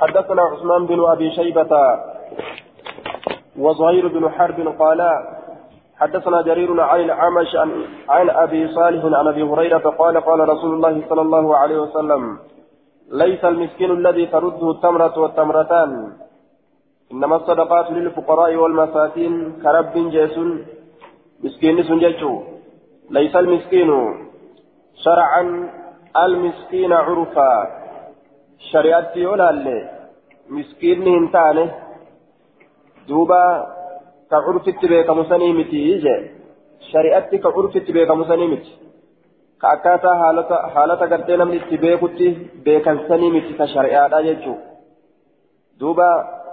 حدثنا عثمان بن أبي شيبة وزهير بن حرب قال حدثنا جرير عن العمش عن, عن أبي صالح عن أبي هريرة قال قال رسول الله صلى الله عليه وسلم ليس المسكين الذي ترده التمرة والتمرتان إنما الصدقات للفقراء والمساكين كرب جيس مسكين سنججو ليس المسكين شرعا المسكين عرفا. شريعتي ولا اللي مسكين هنتانه دوبا كعرفت بيك مسنيمتي يجي شريعتي كعرفت بيك مسنيمتي كأكاتا حالة حالة قدنا من اتباكتي بيكن سنيمتي كشريعة يجو دوبا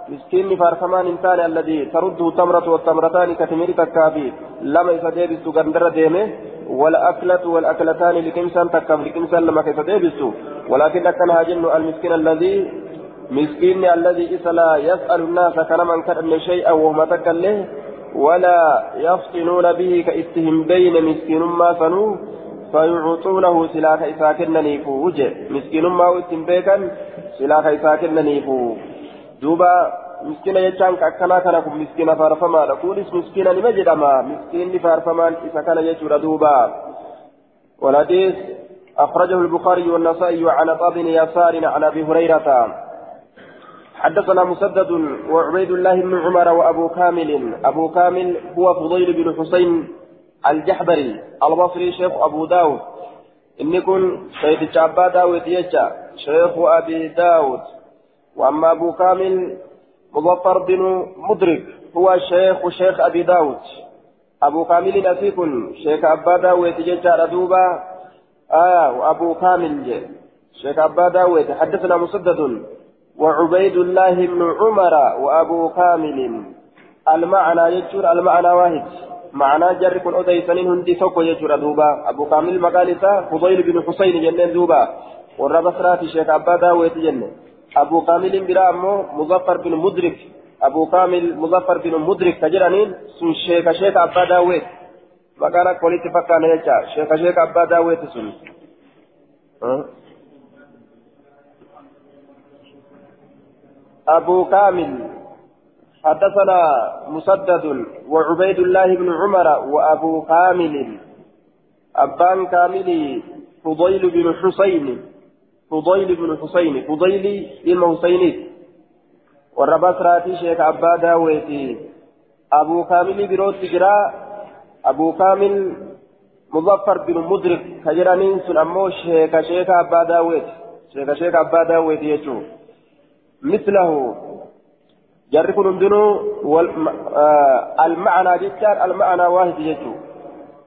مسكين فارفمان انسان الذي ترده تمرة والتمرتان كتمير تكابي لما يسديبس غندر ديمه والأكلة والأكلتان لكنسان تكاب لكنسان لما كيسديبس ولكن كان هاجن المسكين الذي مسكين الذي إسلا يسأل الناس كلما كان شيئا وهم تكله ولا يفطنون به كإستهم بين مسكين ما سنو فيعطونه سلاك إساكن نيفو مسكين ما وإستهم بيكا سلاك إساكن نيفو دوبا مسكين يجان كأكنا كان كم مسكين فارفما لكولس مسكين لما جدما مسكين فارفما إذا كان يجور دوبا والحديث أخرجه البخاري والنسائي عن طاب يسار عن أبي هريرة حدثنا مسدد وعبيد الله بن عمر وأبو كامل أبو كامل هو فضيل بن حسين الجحبري البصري شيخ أبو داود إن كن سيد جابا داود يجا شيخ أبي داود وأما أبو كامل مظفر بن مدرك هو شيخ شيخ أبي داود. أبو كامل أسيك شيخ أبا داود يجا ردوبا آه وأبو كامل. شيخ أبا داود. حدثنا مسدد وعبيد الله بن عمر وأبو كامل. المعنى يجور المعنى واحد. معنى جر كن أديسنين هندي سوكو يجور دوبا. أبو كامل مقالسة فضيل بن حسين جنين دوبا. والرب سرات شيخ أبا داويت جنين. أبو كامل برا أمو مظفر بن مدرك. أبو كامل مظفر بن مدرك تجرانين. سن شيخ شيخ أبا داويت مقالة كوليتي فكان يجا شيخ شيخ أبا داويت سن؟ أبو كامل. حدثنا مسدد وعبيد الله بن عمر وأبو كامل. أبان كامل فضيل بن حسين. فضيل بن حسين فضيل بن حسين. والرباس راتي شيخ أبا داويتي أبو كامل بروت جرا أبو كامل مظفر بن مدرك. كجرانين سن أمو شيخ شيخ أبا داويت. شيخ شيخ أبا داويت يجو. مثله جر كن دنو آه المعنى جتار المعنى واحد يجو.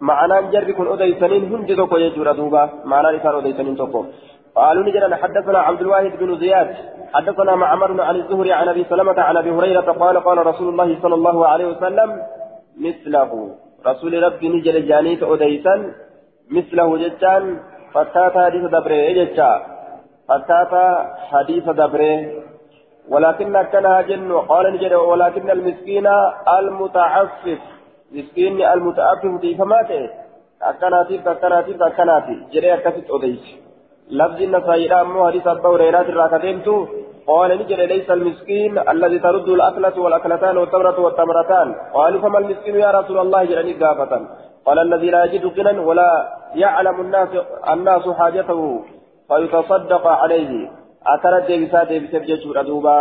معنى جر كن أديسنين هندي توكو يجو ردوبا. معنى لسان أديسنين توكو. قالوا نجد حدثنا عبد الواحد بن زياد حدثنا معمر عن الزهري عن أبي سلمة عن أبي هريرة قال قال رسول الله صلى الله عليه وسلم مثله. رسول ربي نجل جانيت أديسا مثله جتان فتاتا حديث دبره جتا فتاتا حديث دبره ولكن كان جن قال نجد ولكن المسكين المتعفف مسكين المتعفف في فماته. أكناتي أكناتي أكناتي جري أكست أديس لفظ النسائي أمه حديث أبا هريرة الراكتينتو قال نجد ليس المسكين الذي ترد الأكلة والأكلتان والتمرة والتمرتان قالوا فما المسكين يا رسول الله جرني قافة قال الذي لا يجد غنى ولا يعلم الناس الناس حاجته فيتصدق عليه أكرت ديبسا ديبسا بجيشورا دوبا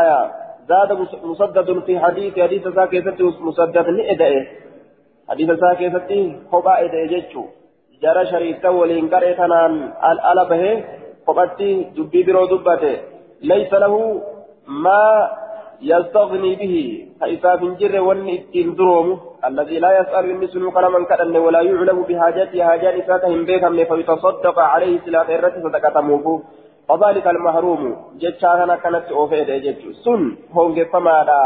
آية زاد مسدد في حديث حديث ساكيست مسدد نئدئه حديث ساكيست خبا إدئه جيشو جرى شريكا ولين قريتنان الألا به خبتي دبي برو دبته ليس له ما يستغني به فإذا من جر ون الدروم الذي لا يسأل النسل كلما كأن ولا يعلم بحاجته حاجات ساتهم بكم فيتصدق عليه سلاة الرتي صدقة موفو وذلك المحروم جتشانا كانت أوفيد جتش سن هونج فمادا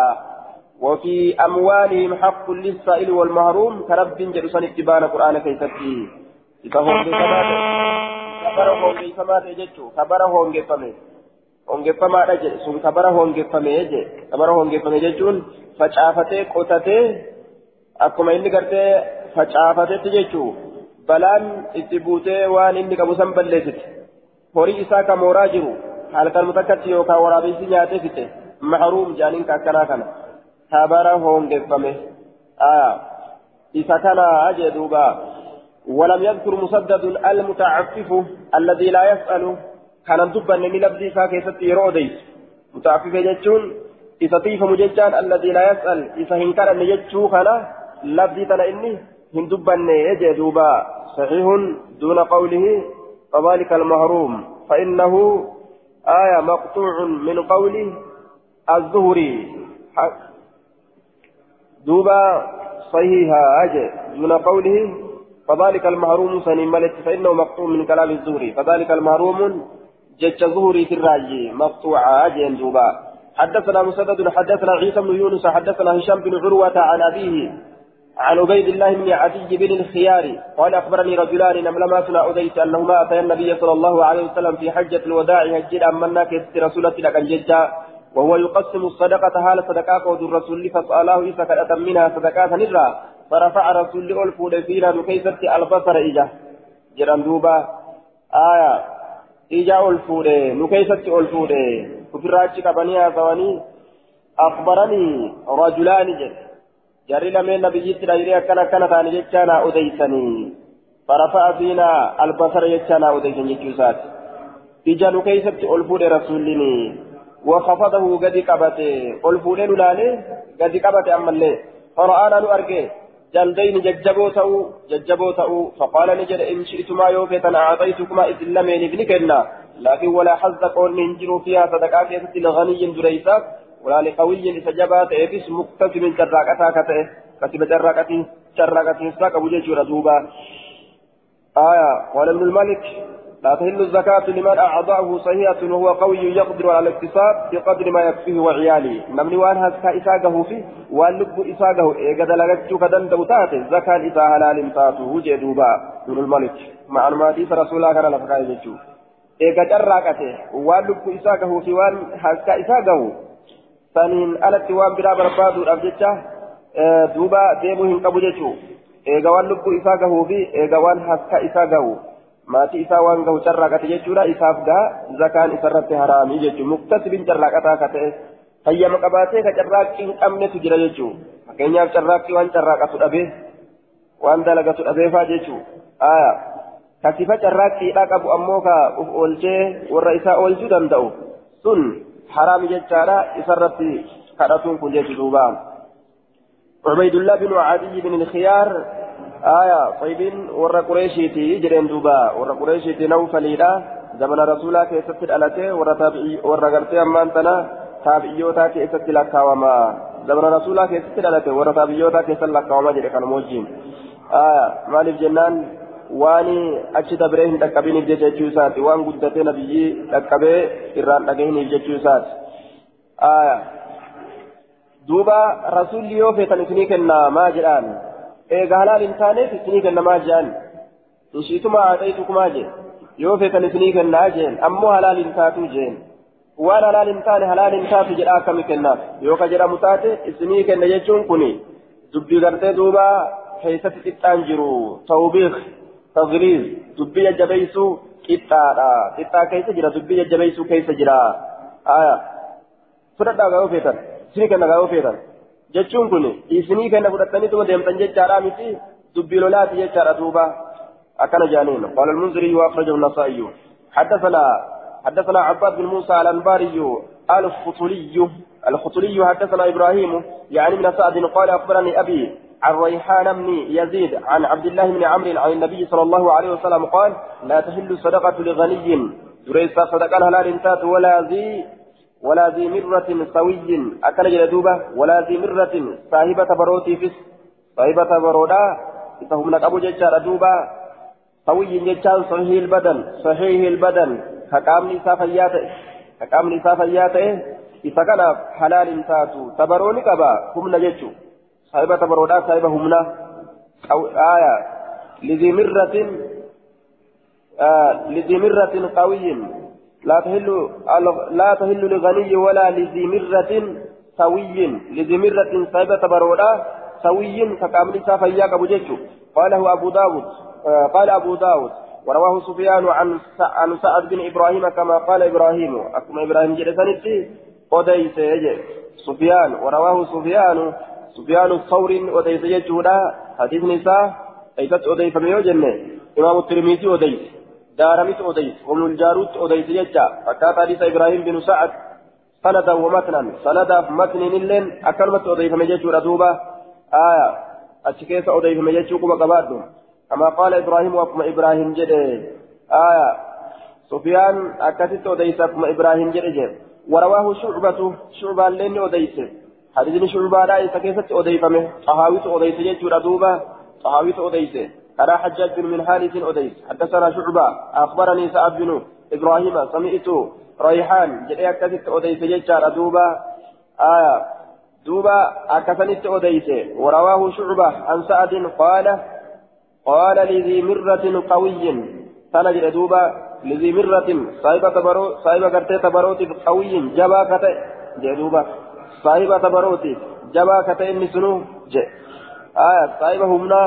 وفي أموالهم حق للسائل والمحروم كرب جلسان اتبان القرآن كيستي هونج فمادا كبر هونج فمادا جتشو كبر هونج فمادا hongeffamaadha jedhe sun kabara hongeffamee jedhe kabara hongeffame jechuun facaafatee qotatee akkuma inni gartee facaafatetti jechuu balaan itti buutee waan inni qabu san balleessite horii isaa ka mooraa jiru halkan mutakkatti yookaan waraabessi nyaatee fixe maxruum jaaniin kakkanaa kana tabara hoongeffame isa kana ajee duuba ولم يذكر مسدد المتعفف الذي لا يسأل. كان دبا من لبدي فاكيست يروديس متعفف يجتون إذا طيف مججان الذي لا يسأل. إذا هنكر أن يجتو خلا لبدي تلا إني هندبا يجي دوبا. صحيح دون قوله فذلك المهروم. فإنه آية مقطوع من قول الزهري. دوبا صحيحة أجل دون قوله فذلك المحروم سنين ملك فإنه مقطوع من كلام الزهري. فذلك المحروم جج زهري في الراجي مقطوع أجل دوبا. حدثنا مسدد حدثنا عيسى بن يونس حدثنا هشام بن عروة عن أبيه عن عبيد الله بن عدي بن الخيار قال أخبرني رجلان لما سنا اوديت أنهما أتيا النبي صلى الله عليه وسلم في حجة الوداع هجد امنا كست رسولتي لك جدا وهو يقسم الصدقة هال صدقاء قود الرسول فساله إذا كانت منها صدقات نرى فرفع رسول الفود فينا بكيسة البصر اجا جران دوبا آية اجا الفود نكيسة الفود وفي الراجع بنيها ثواني اخبرني رجلان جد lameen nabiyyitti dhayree akkana akkana taane jechaa naa odeysanii farafa'a fiinaa albasara jechaa naa odeysan jechuu isaati ija nu keeysatti ol fuudhe rasuullini wakafadahu gadi qabate ol fuudhee nu laale gadi جلدين ججبو تأو ججبو تأو فقال نجد إن شئتما يوفيتا أعطيتكما إذن لمن ابنكنا لكن ولا حظ قول من جرو فيها صدقات يسد لغني دريسات ولا لقوي إسجابات إبس مكتسب جراكتا كته كتب جراكتي جراكتي ساق أبو جيش دوبا آية قال ابن الملك لا تهل الزكاة لمن أعضاءه صحيحة وهو قوي يقدر على الاكتساب بقدر ما يكفيه وعياله. نمني وأن هسكا إساقه فيه وأن لب إساقه إيقاد لغتشو كدن دوتات زكاة إسا حلال تاته وجه دوبا. ابن الملك مع الماديس رسول الله كان لفقا يجو إيقاد جراكته وأن لب إساقه في وأن هسكا إساقه. biraa barbaaduudhaaf jecha duuba deemuu hin qabu jechuu eega waan lubbuu isaa gahuu fi eega waan haska isaa gahu maatii isaa waan gahu carraaqate jechuudha isaaf gaha zakaan isarratti haraamii jechuu muktasibin carraaqataa ka ta'e fayyama qabaatee ka carraaqqii hin qabnetu jira jechuu fakkeenyaaf carraaqqii waan carraaqatu dhabee waan dalagatu dhabeefaa jechuu aya kasifa carraaqqiidhaa qabu ammoo ka uf oolchee warra isaa oolchuu danda'u sun حرام جتارا إسرتي كرتون كن جدوبا عبيد الله بن عدي بن الخيار آية طيبين ور قريشيتي جرين دوبا ور قريشيتي نوفليدا زمن رسولا كيست الألتي ور تابعي ور غرتي أمانتنا تابعيوتا كيست لكاوما زمن رسولا كيست الألتي ور تابعيوتا كيست لكاوما جري كان موجين. آية مالف جنان dabree hin dhaqqabiniif jecha jechuu isaati waan guddatee nabiyyi dhaqqabee irraan dhagahiniif jechuu isaati duuba rasulli yoo feetan isinii kennaa maa jedhaan eega halaal hin taaneef isinii kenna maa jedhaan inshiituma haadhaytukumaa jeen yoo feetan isinii kennaa jeen ammoo halaal hin taatuu jeen waan halaal hin taane halaal hin taatu jedhaa akkami kennaaf yoo ka jedhamu taate isinii kenna jechuun kuni dubbii gartee duuba keessatti xixxaan jiru tawbiiq تغليظ دبي جبيسو قطعة قطعة كيس جرا دبي جبيسو كيس جرا آية فردا غاو فيتن سني كنا غاو إسني كنا فرتني تو ديم تنجي جارا متي دبي لولات يجارا دوبا أكن جانين قال المنذري وأخرجه النسائي حدثنا حدثنا عباد بن موسى الأنباري الخطلي الخطلي حدثنا إبراهيم يعني من سعد قال أخبرني أبي عن ريحان بن يزيد عن عبد الله بن عمرو عن النبي صلى الله عليه وسلم قال لا تحل الصدقة لغني دريس صدقة هلال تات ولا ذي ولا ذي مرة سوي أكل جلدوبة ولا ذي مرة صاحبة بروتي فس صاحبة برودا فهم لك أبو ججار دوبة سوي ججار صحيح البدن صحيح البدن. حكام نساء فياته حكام نساء فياته. إذا كان حلال تاتو تبروني كبا هم نجتشو صاحبة برودا صاحبة همنا أو آية لذي مرة آه لذي مرة قوي. لا تهل لغني ولا لذي مرة سوي. لذي مرة صاحبة برودا سوي فكامل سافياك أبو جيشو قاله أبو داود. آه قال أبو داود. ورواه سفيان عن عن سعد بن إبراهيم كما قال إبراهيم. أكما إبراهيم جلسانتي وديس سفيان. ورواه سفيان. سفيان الثور وديس يجودا حديث نساء. ايست وديس من يوجن إمام الترمذي وديس دارمت وديس وابن الجارود وديس يجا فكات حديث إبراهيم بن سعد سندا ومتنا سندا متن نلين أكلمت وديس من يجودا دوبا آية أشكيس وديس من يجوكم قبادهم. كما قال إبراهيم وكما إبراهيم جده آية سفيان أكثت أديسكم إبراهيم جده ورواه شعبة شعبة لين أديس حديث شعبة لا يسكيست أديفمه طهاويت أديس يجور دوبا طهاويت أديس أنا حجاج بن من حارث أديس. حدثنا شعبة أخبرني سعد بن إبراهيم سمعت ريحان جده أكثت أديس يجار دوبا آية دوبا أكثنت أديس. ورواه شعبة عن سعد قال قال لذي مرة قوي. سنجد دوبا لذي مرة صاحبة تبرو صاحبة كرتي تبروت قوي. جبا كتي جدوبا صاحبة تبروت جبا كتي إني سنو ج آية صاحبة همنا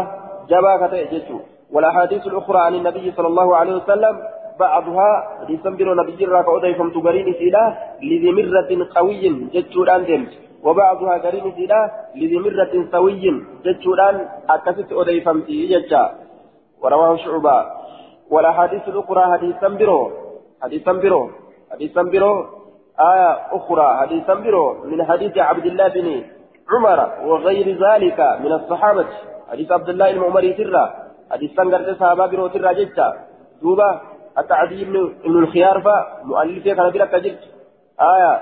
جبا كتي جتو والأحاديث الأخرى عن النبي صلى الله عليه وسلم بعضها لسنبر نبي الراك أوديفم تقرين سيلا لذي مرة قوي جتو الآن دمت وبعضها قرين سيدا لذمرة سوي جتشوران أكست أديفمتي جتشا ورواه شعبة. والأحاديث الأخرى حديثا برو حديثا برو حديثا برو آية أخرى حديثا برو من حديث عبد الله بن عمر وغير ذلك من الصحابة. حديث عبد الله المعمري ترى حديث سنجر صحابة برو ترى جتشا دوبا التعدي ابن الخيار فمؤلفه كان بلا كجلت آية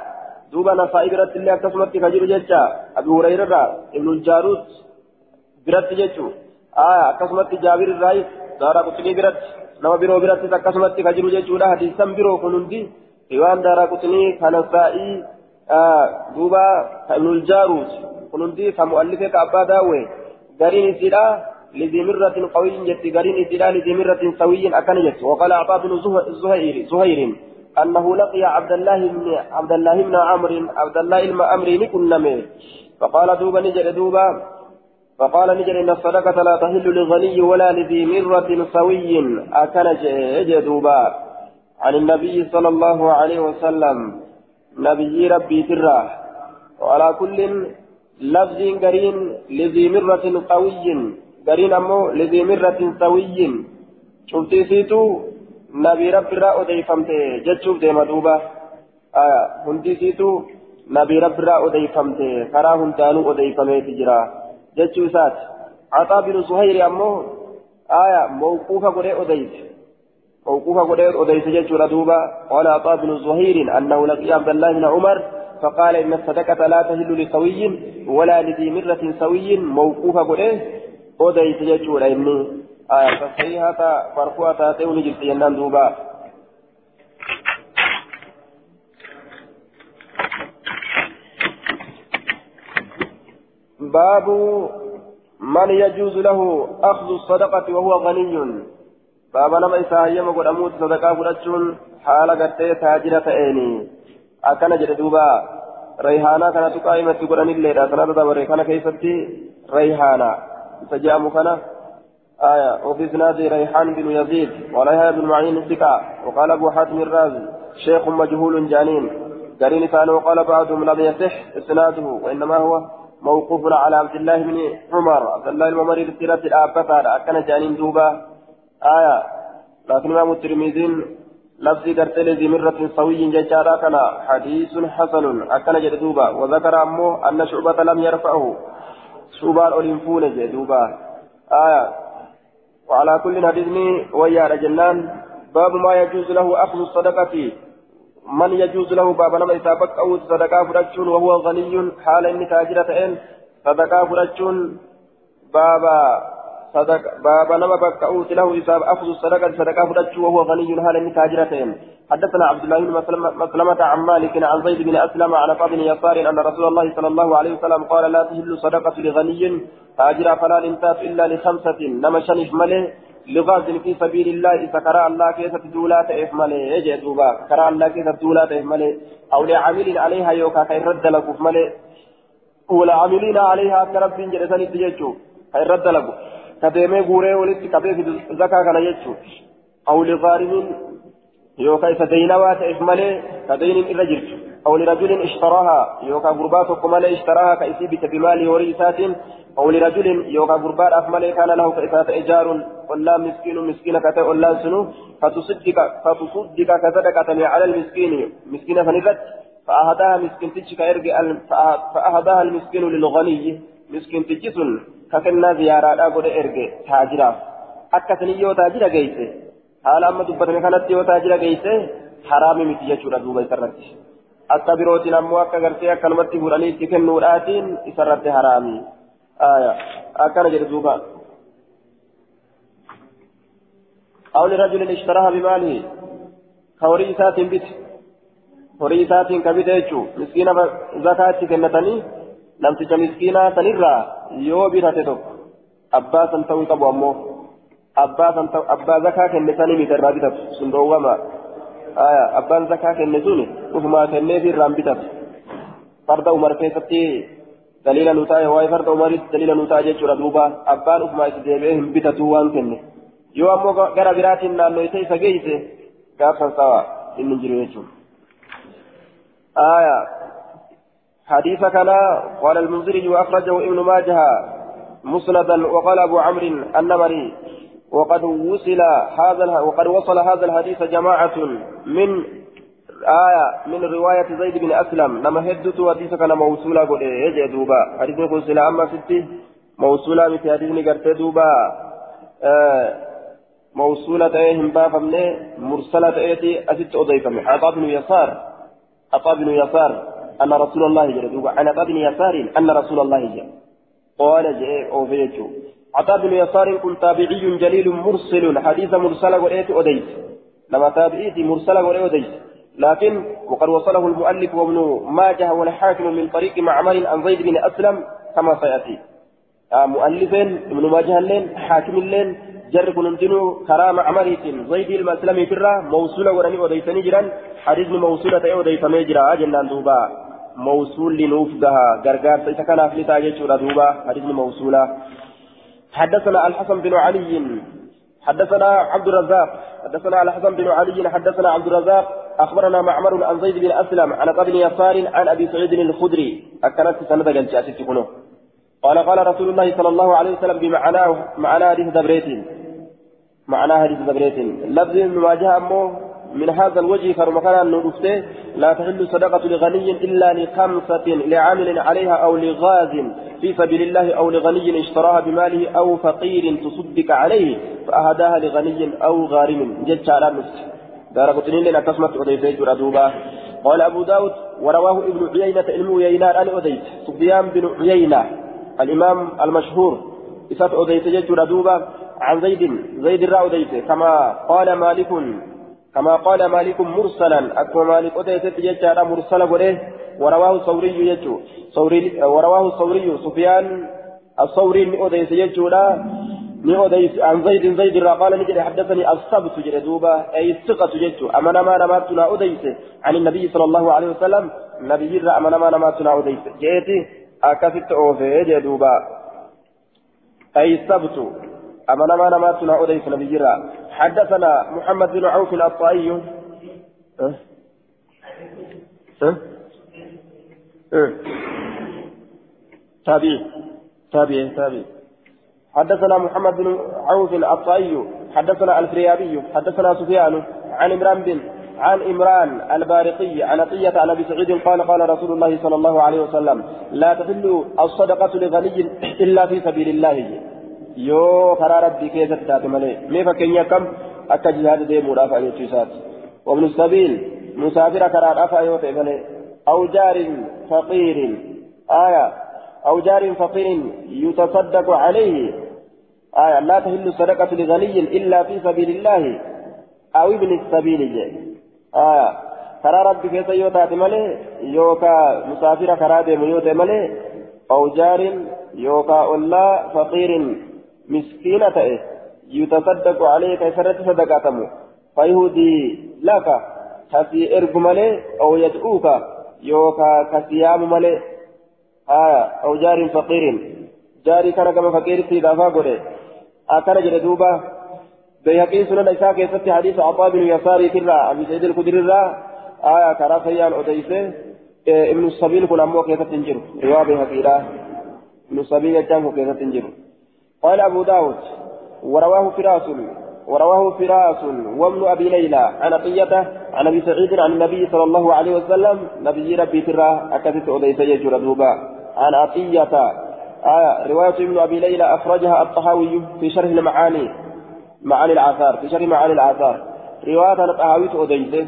دوبا نسائي برت اللي أكسمت كجر جيتشا أبي هريرة ابن الجارود برت جيتشو آه أكسمت جابر الرئيس دارا قطني برت نما برو برت أكسمت كجر جيتشو لا حديثا برو كنندي. ريوان دارا قطني كنسائي. آه دوبا ابن الجارود. كنندي كمؤلفة كأبا داوي. قرين سيدا لذي مرة قوي جت قرين سيدا لذي مرة سوي أكن جت. وقال أعطاه بن زهير زهير أنه لقي عبد الله بن عبد الله بن عمرو عبد الله بن عمرو نكن فقال دوبا نجر دوبا فقال نجر إن الصدقة لا تحل لغني ولا لذي مرة سوي أكن دوبا عن النبي صلى الله عليه وسلم. نبي ربي تراه وعلى كل لفظ قرين لذي مرة قوي قرين أمو لذي مرة سوي شفتي سيتو nabii rabbiirraa odeeffamte jechuuf deema duuba hundisiitu nabii rabbiirraa odeeffamte karaa hundaanuu odeeffameeti jira jechuu isaati عطاء بن زهير أمه آية موقوفة قد أديت موقوفة قد أديت جيش ردوبة قال عطاء بن زهير أنه لقي عبد الله بن عمر فقال إن الصدقة لا تهل لسوي ولا لذي مرة سوي موقوفة قد أديت جيش إني. آية تصحيحة مرفوعة تاتي ونجد ينان دوبا. باب من يجوز له أخذ الصدقة وهو غني. باب نما إساهيما قد أموت صدقة فرجون حال قد تاجرة إيني أكن جد دوبا ريحانا كانت قائمة قرآن الليلة كانت دبر كان كيفتي ريحانا سجام كان آية وفي إسناد ريحان بن يزيد وليها بن معين الثقة وقال أبو حاتم الرازي شيخ مجهول جانين قرين كان وقال بعضهم لم يصح إسناده وإنما هو موقوف على عبد الله بن عمر عبد الله الممر بسيرة الآبة أكن جانين دوبا آية لكن إمام الترمذي لفظ قرتل ذي مرة سوي ججارا كان حديث حسن أكن جدوبا وذكر أمه أن شعبة لم يرفعه شعبان أولين جدوبا آية وعلى كل حديثني ويا جنان باب ما يجوز له أخذ الصدقة من يجوز له باب نما يسابق أو صدقة فرجون وهو غني حال إن تاجرة صدقة فرجون بابا صدق بابا نما بكأوت له يساب أخذ الصدقة صدقة فرجون وهو غني حال إن تاجرة حدثنا عبد الله بن مسلمة عن مالك عن زيد بن أسلم عن قبل يسار أن رسول الله صلى الله عليه وسلم قال لا تهل صدقة لغني تاجر فلا انتات إلا لخمسة نما شنف مله لغاز في سبيل الله. إذا كرى الله كيف تدولات إفمله يجي دوبا. كرى الله كيف تدولات إفمله أو لعامل عليها يوكا كي رد لك إفمله. ولعاملين عليها كرب جلسان تجيجو كي رد لك. كديمي غوري ولد كبير زكاة كان يجو أو لغارم يوكا فدينوا تأف ملي كدين الرجل أو لرجل اشتراها يوكا غربات ملي اشتراها كأسيبت بمال وريسات أو لرجل يوكا غربات أف كان له كإسات إيجار ولا مسكين مسكين كتا ولا سنو فتصدق فتصدق كصدقة على المسكين مسكين فنفت فأهداها مسكين إرجع فأهداها المسكين للغني مسكين تجسن ككنا زيارة أقول إرجع تاجرا أكثني يو تاجرا جيسه haala amma dubbatame kanatti yoo taajira geeyse haraami miti jechuudha duuba isarratti akka birootiin ammoo akka gartee akkanumatti fuudhanii itti kennuudhaatiin isarratti haraami akkana jedhe duuba أو لرجل اشتراها بماله كوري ساتين بيت horii isaatiin kabite jechuun miskiina zakaatti kennatanii namticha miskiinaa sanirraa yoo bitate tokko abbaa san ta'uu qabu ammoo abbaa zakaa kenne sanii miti irraa bitatu sun dhoowwama abbaan zakaa kenne sun ufumaa kenneefi bitatu farda umar keessatti daliila nu taa'e waa'ee farda umaritti daliila nu ta'a jechuudha duuba abbaan ufumaa itti deebi'ee hin bitatu waan kenne yoo ammoo gara biraatiin naannoo isa isa geeyse gaafsan sawa inni jiru jechuudha. حديث كان قال المنذري وأخرجه ابن ماجه مسندا وقال أبو عمرو النمري. وقد وصل هذا وقد وصل هذا الحديث جماعة من آية من رواية زيد بن أسلم. لما هدت حديث كان موصولا قل إيه دوبا. حديث يقول سلا أما ستي موصولا مثل حديث قرت دوبا. آه موصولة إيه هم بافمني مرسلة إيه أست أضيفمي عطاء بن يسار عطاء بن يسار. أن رسول الله جل دوبا عن يسار أن رسول الله جل قال جاء أوفيتشو عطاء بن يسار كن تابعي جليل مرسل حديث مرسل وريت أديس. لما تابعيتي مرسل وريت أديس. لكن وقد وصله المؤلف وابن ماجه والحاكم من طريق معمر عن زيد بن أسلم كما سيأتي. آه مؤلف ابن ماجه اللين حاكم اللين جر كنندنو كرا معمريت زيد المسلم فرا موصولة ورني أديسني جران حديث موصولة أديسمي جرا جنان دوبا. موصول لنوفدها غرغار سيسكنا في تاجي دوبا. حديث موصولة. حدثنا الحسن بن علي. حدثنا عبد الرزاق. حدثنا الحسن بن علي. حدثنا عبد الرزاق. أخبرنا معمر عن زيد بن أسلم عن ابن يسار عن أبي سعيد الخدري. اكلت سند جلجات قال قال رسول الله صلى الله عليه وسلم بمعناه معنى حديث دبريت. معنى حديث دبريت. لفظ ما جاء من هذا الوجه فرمكان نرفته لا تحل صدقة لغني إلا لخمسة لعامل عليها أو لغاز في سبيل الله أو لغني اشتراها بماله أو فقير تصدق عليه فأهداها لغني أو غارم. جد على نفسه. دار قطنين لنا تسمت أديت ردوبا قال أبو داود ورواه ابن عيينة علم عيينة عن أديت سفيان بن عيينة الإمام المشهور. إسات أديت جد ردوبا عن زيد زيد الرا أديت كما قال مالك كما قال مالك مرسلا. أكما مالك أديت جد مرسلا قده. ورواه الثوري يجو. ثوري ورواه الثوري سفيان. الثوري من أديس يجو لا من أديس عن زيد زيد قال نجد حدثني السبت جد دوبا. أي الثقة يجو أمنا ما نماتنا أديس. عن النبي صلى الله عليه وسلم. نبي جرى أمنا ما نماتنا أديس. جيتي أكفت أوفي جدوبا أي السبت. أمنا ما نماتنا أديس نبي جرى حدثنا محمد بن عوف الطائي أه؟ أه؟ تابعي. تابعي تابعي. حدثنا محمد بن عوف الطائي حدثنا الفريابي. حدثنا سفيان عن عمران بن عن إمران البارقي عن عطية عن أبي سعيد قال قال رسول الله صلى الله عليه وسلم لا تحل الصدقة لغني إلا في سبيل الله. يو خرى ربي كيف تتات ملي ميفا كن كم أكا جهاد دي مرافع يتشيسات وابن السبيل مسافر خرى رافع يوتي ملي أو جار فقير آية أو جار فقير يتصدق عليه آية لا تهل الصدقة لغني إلا في سبيل الله أو ابن السبيل جي. آية كرا ربي كيف يوتا مالي يوكا مسافر كرا ديم يوتا مالي أو جار يوكا ألا فقير مسكينة يتصدق عليه كيسرة صدقاتمو فيهدي لك تسي إرقمالي أو يدعوك يوكا كسيام ملي آية أو جار فقير جاري كان كما فقير في دافا قولي أكان جل دوبا بيهقي سنن إساء كيست حديث عطاء بن يساري كرا أبي سيد الخدري را آية كرا سيان أديسه ابن السبيل كن أمو كيست تنجر رواه بيهقي ابن السبيل jechaan keessatti hin jiru قال أبو داود ورواه فراس ورواه فراس وابن أبي ليلى عن عطية عن أبي سعيد عن النبي صلى الله عليه وسلم nabii rabbii irraa akkanatti odeessee jira duuba عن عطية آه رواية ابن أبي ليلى أخرجها الطحاوي في شرح المعاني معاني الآثار في شرح معاني الآثار. رواية الطحاوي odeesse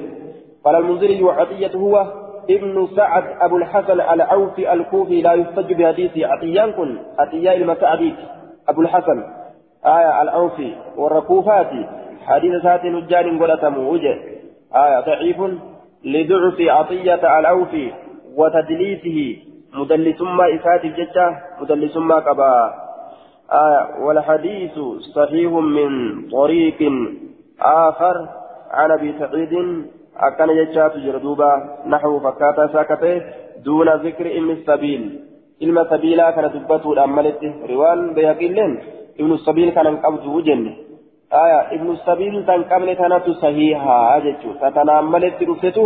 قال المنذري وعطية هو ابن سعد أبو الحسن العوفي الكوفي لا يحتج بحديث عطيان كن عطياء المسعدي أبو الحسن آية الأوفي والركوفات حديث سات نجار قلتم وجه. آية ضعيف لضعف عطية الأوفي وتدليسه مدلس ما إسات الججة مدلس ما قبا. آية والحديث صحيح من طريق آخر عن أبي سعيد أكن ججات جردوبا نحو فكاتا ساكته دون ذكر إم السبيل. إلما سبيلا كانت تبتو الأمالته روان بيقين ابن السبيل كان قبض وجنه آية ابن السبيل كان قبل تنات صحيحة أجتشو تتناملت رفتو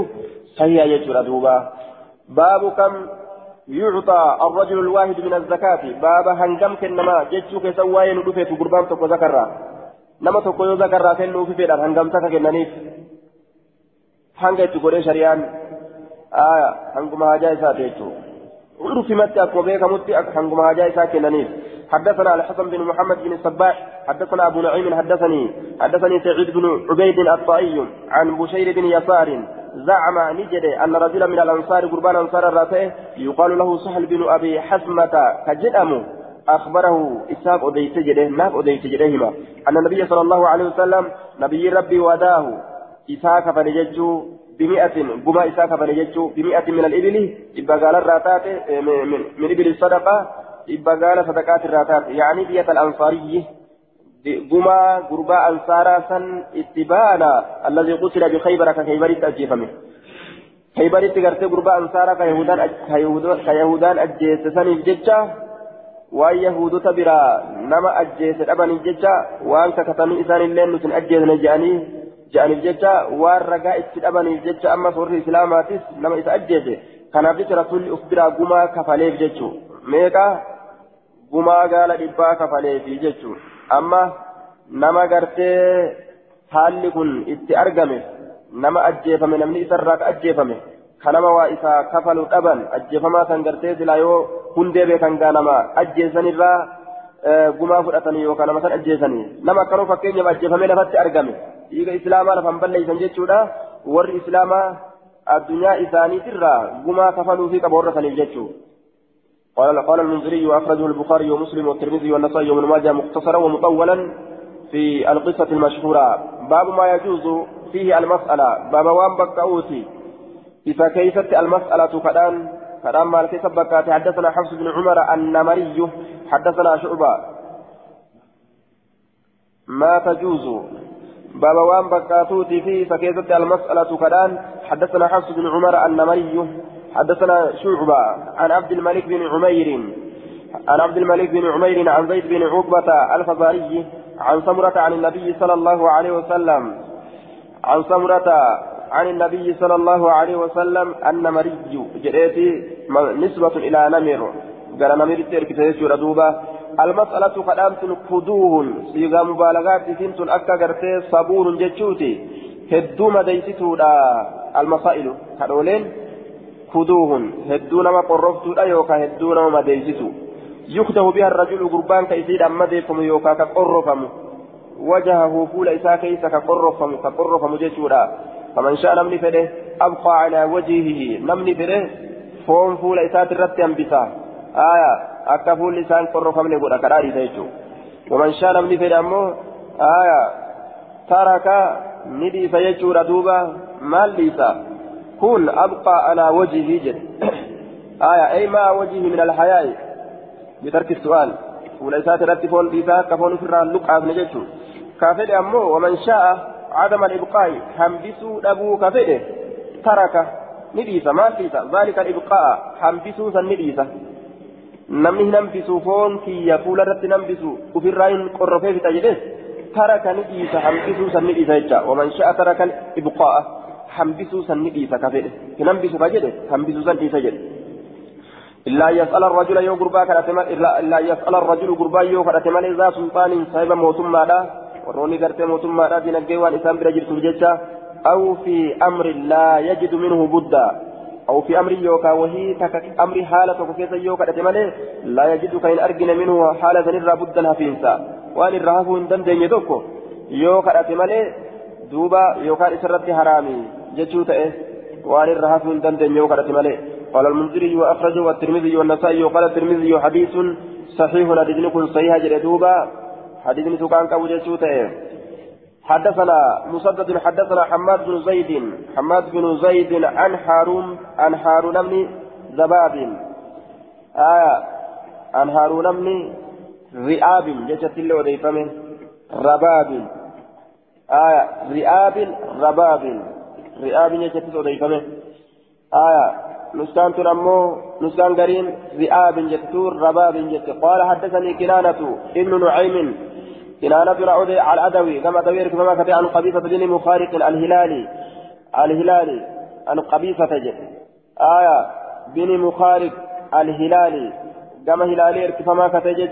صحيحة أجتشو ردوبا باب كم يعطى الرجل الواحد من الزكاة باب هنجم كنما جتشو كسواين رفت قربان تكو ذكرى نما تكو ذكرى كنو في فيدان هنجم تكا كنانيف hanga itti godhee shari'aan. Aya hanguma hajaa rufimatti akkuma beekamutti hanguma hajaa isaa kennaniif حدثنا الحسن بن محمد بن الصباح حدثنا أبو نعيم حدثني حدثني سعيد بن عبيد الطائي عن بشير بن يسار زعم نجد أن رجلا من الأنصار قربان أنصار الراتيه يقال له سهل بن أبي حسمة كجدأم أخبره إسحاق أديت جده ناف أديت جدهما أن النبي صلى الله عليه وسلم نبي ربي وداه. إسحاق فنججو بمئة قما إسحاق فنججو بمئة من الإبل إبقى قال الراتات من, إبل الصدقة dhibba gaala sadaqaat irraa taate yaa'anii biyyata al-ansaariyyi gumaa gurbaa ansaaraa san itti baana allazii qutila bikaybara ka kaybaritti ajjeefame kaybaritti gartee gurbaa ansaaraa ka yahudaan ajjeesse saniif jecha waan yahudota biraa nama ajjeese dhabaniif jecha waan kakatanii isaanillee je'aniif jecha waan ragaa itti dhabaniif jecha ammas warri islaamaatis nama isa ajjeese. Kanaaf jecha rasuulli uf biraa gumaa kafaleef jechuu meeqa? Gumaa gaala dhibbaa kafaleefi jechuun amma nama gartee haalli kun itti argame nama ajjeefame namni isarraa ka ajjeefame kanama waa isaa kafalu dhaban ajjeefamaa san gartee silaa yoo hundee beekan gaa nama ajjeesanirraa gumaa fudhatanii yookaan nama san ajjeesanii nama akkanuu fakkeenyaaf ajjeefamee lafatti argame dhiiga islaamaa lafan balleeysan jechuudha. Warri islaamaa addunyaa isaaniitirraa gumaa kafaluu fi qaba warra saniif jechuudha. قال قال المنذري وأخرجه البخاري ومسلم والترمذي والنسائي وابن ماجه مختصرا ومطولا في القصة المشهورة باب ما يجوز فيه المسألة باب وان بكاوتي إذا كيست المسألة كدان كدان ما كيست بكاتي حدثنا حفص بن عمر النمري حدثنا شعبة ما تجوز باب وان بكاتوتي فيه فكيست المسألة كدان. حدثنا حفص بن عمر النمري. حدثنا شعبة عن عبد الملك بن عمير. عن عبد الملك بن عمير عن زيد بن عقبة الفزاري عن سمرة عن النبي صلى الله عليه وسلم. عن سمرة عن النبي صلى الله عليه وسلم أن مري جريتي نسبة إلى نمر. قال نمر تركت دوبا المسألة قد أمتن كدوه سيغا مبالغات سنتن أكا قرتي صبور جتشوتي. هدو مديستو المسائل. كدولين؟ كدوهن هدو نما قرفتو يوكا هدو نما مديسسو يكتب بها الرجل قربان كيسيد أما ديفم يوكا كقرفم. وجهه فول إسا كيسا كقرفم كقرفم جيشورا فمن شاء نمني فده أبقى على وجهه. نمني فده فون فول إسا ترت أنبسا آية أكا فول لسان قرفم نقول أكراري تيجو ومن شاء نمني فده أمو آية ترك ندي فيجور دوبا مال ليسا. كن أبقى على وجهه جد. آية أي ما وجهه من الحياة بترك السؤال. وليس ترتفون بذا كفون في اللقعة من جدته كافر أمه ومن شاء عدم الإبقاء. حنبسوا أبو كافر ترك نديسة ما فيسا ذلك الإبقاء. حنبسوا سنديسة namni hin hambisuu foon kiyya fuula irratti hin hambisu ofirraa hin qorrofee fita jedhes ترك نديس حنبسو سن نديس يجا ومن شاء ترك الإبقاء حنبسو سن نديس كفر كننبسو فجد حنبسو سن نديس جد إلا يسأل الرجل يو قربا كرتمال إلا يسأل الرجل قربا يو كرتمال إذا سلطان صاحب موتم مالا وروني كرتم موتم مالا دينجي وان إسام برجل سبجتا أو في أمر لا يجد منه بدا أو في أمر يوكا وهي أمر حالة وكيس يوكا تتمنى لا يجد كاين أرجن منه حالة نرى بدا هفينسا وأن الرهف دم دين يدوكو يوكا تتمنى دوبا يوكا إسرت حرامي. جتشو تأه. وأن الرهف دم دين يوكا تتمنى قال المنذري وأخرجه والترمذي والنسائي وقال الترمذي حديث صحيح حديث صحيح جلدوبا حديث كان كابو جتشو تأه. حدثنا مسدد حدثنا حماد بن زيد حماد بن زيد عن هارون عن هارون بن زباب آية عن هارون بن رئاب جشت اللي وديفمه رباب. آية رئاب رباب. رئاب جشت وديفمه آية نسكان تنمو نسكان قرين رئاب جتور رباب جت قال حدثني كنانة ابن نعيم كنانة رعود على الأدوي كما توير كما كتب عن قبيصة بن مخارق الهلالي الهلالي عن قبيصة جد آية بن مخارق الهلالي. كما هلالي كما كتب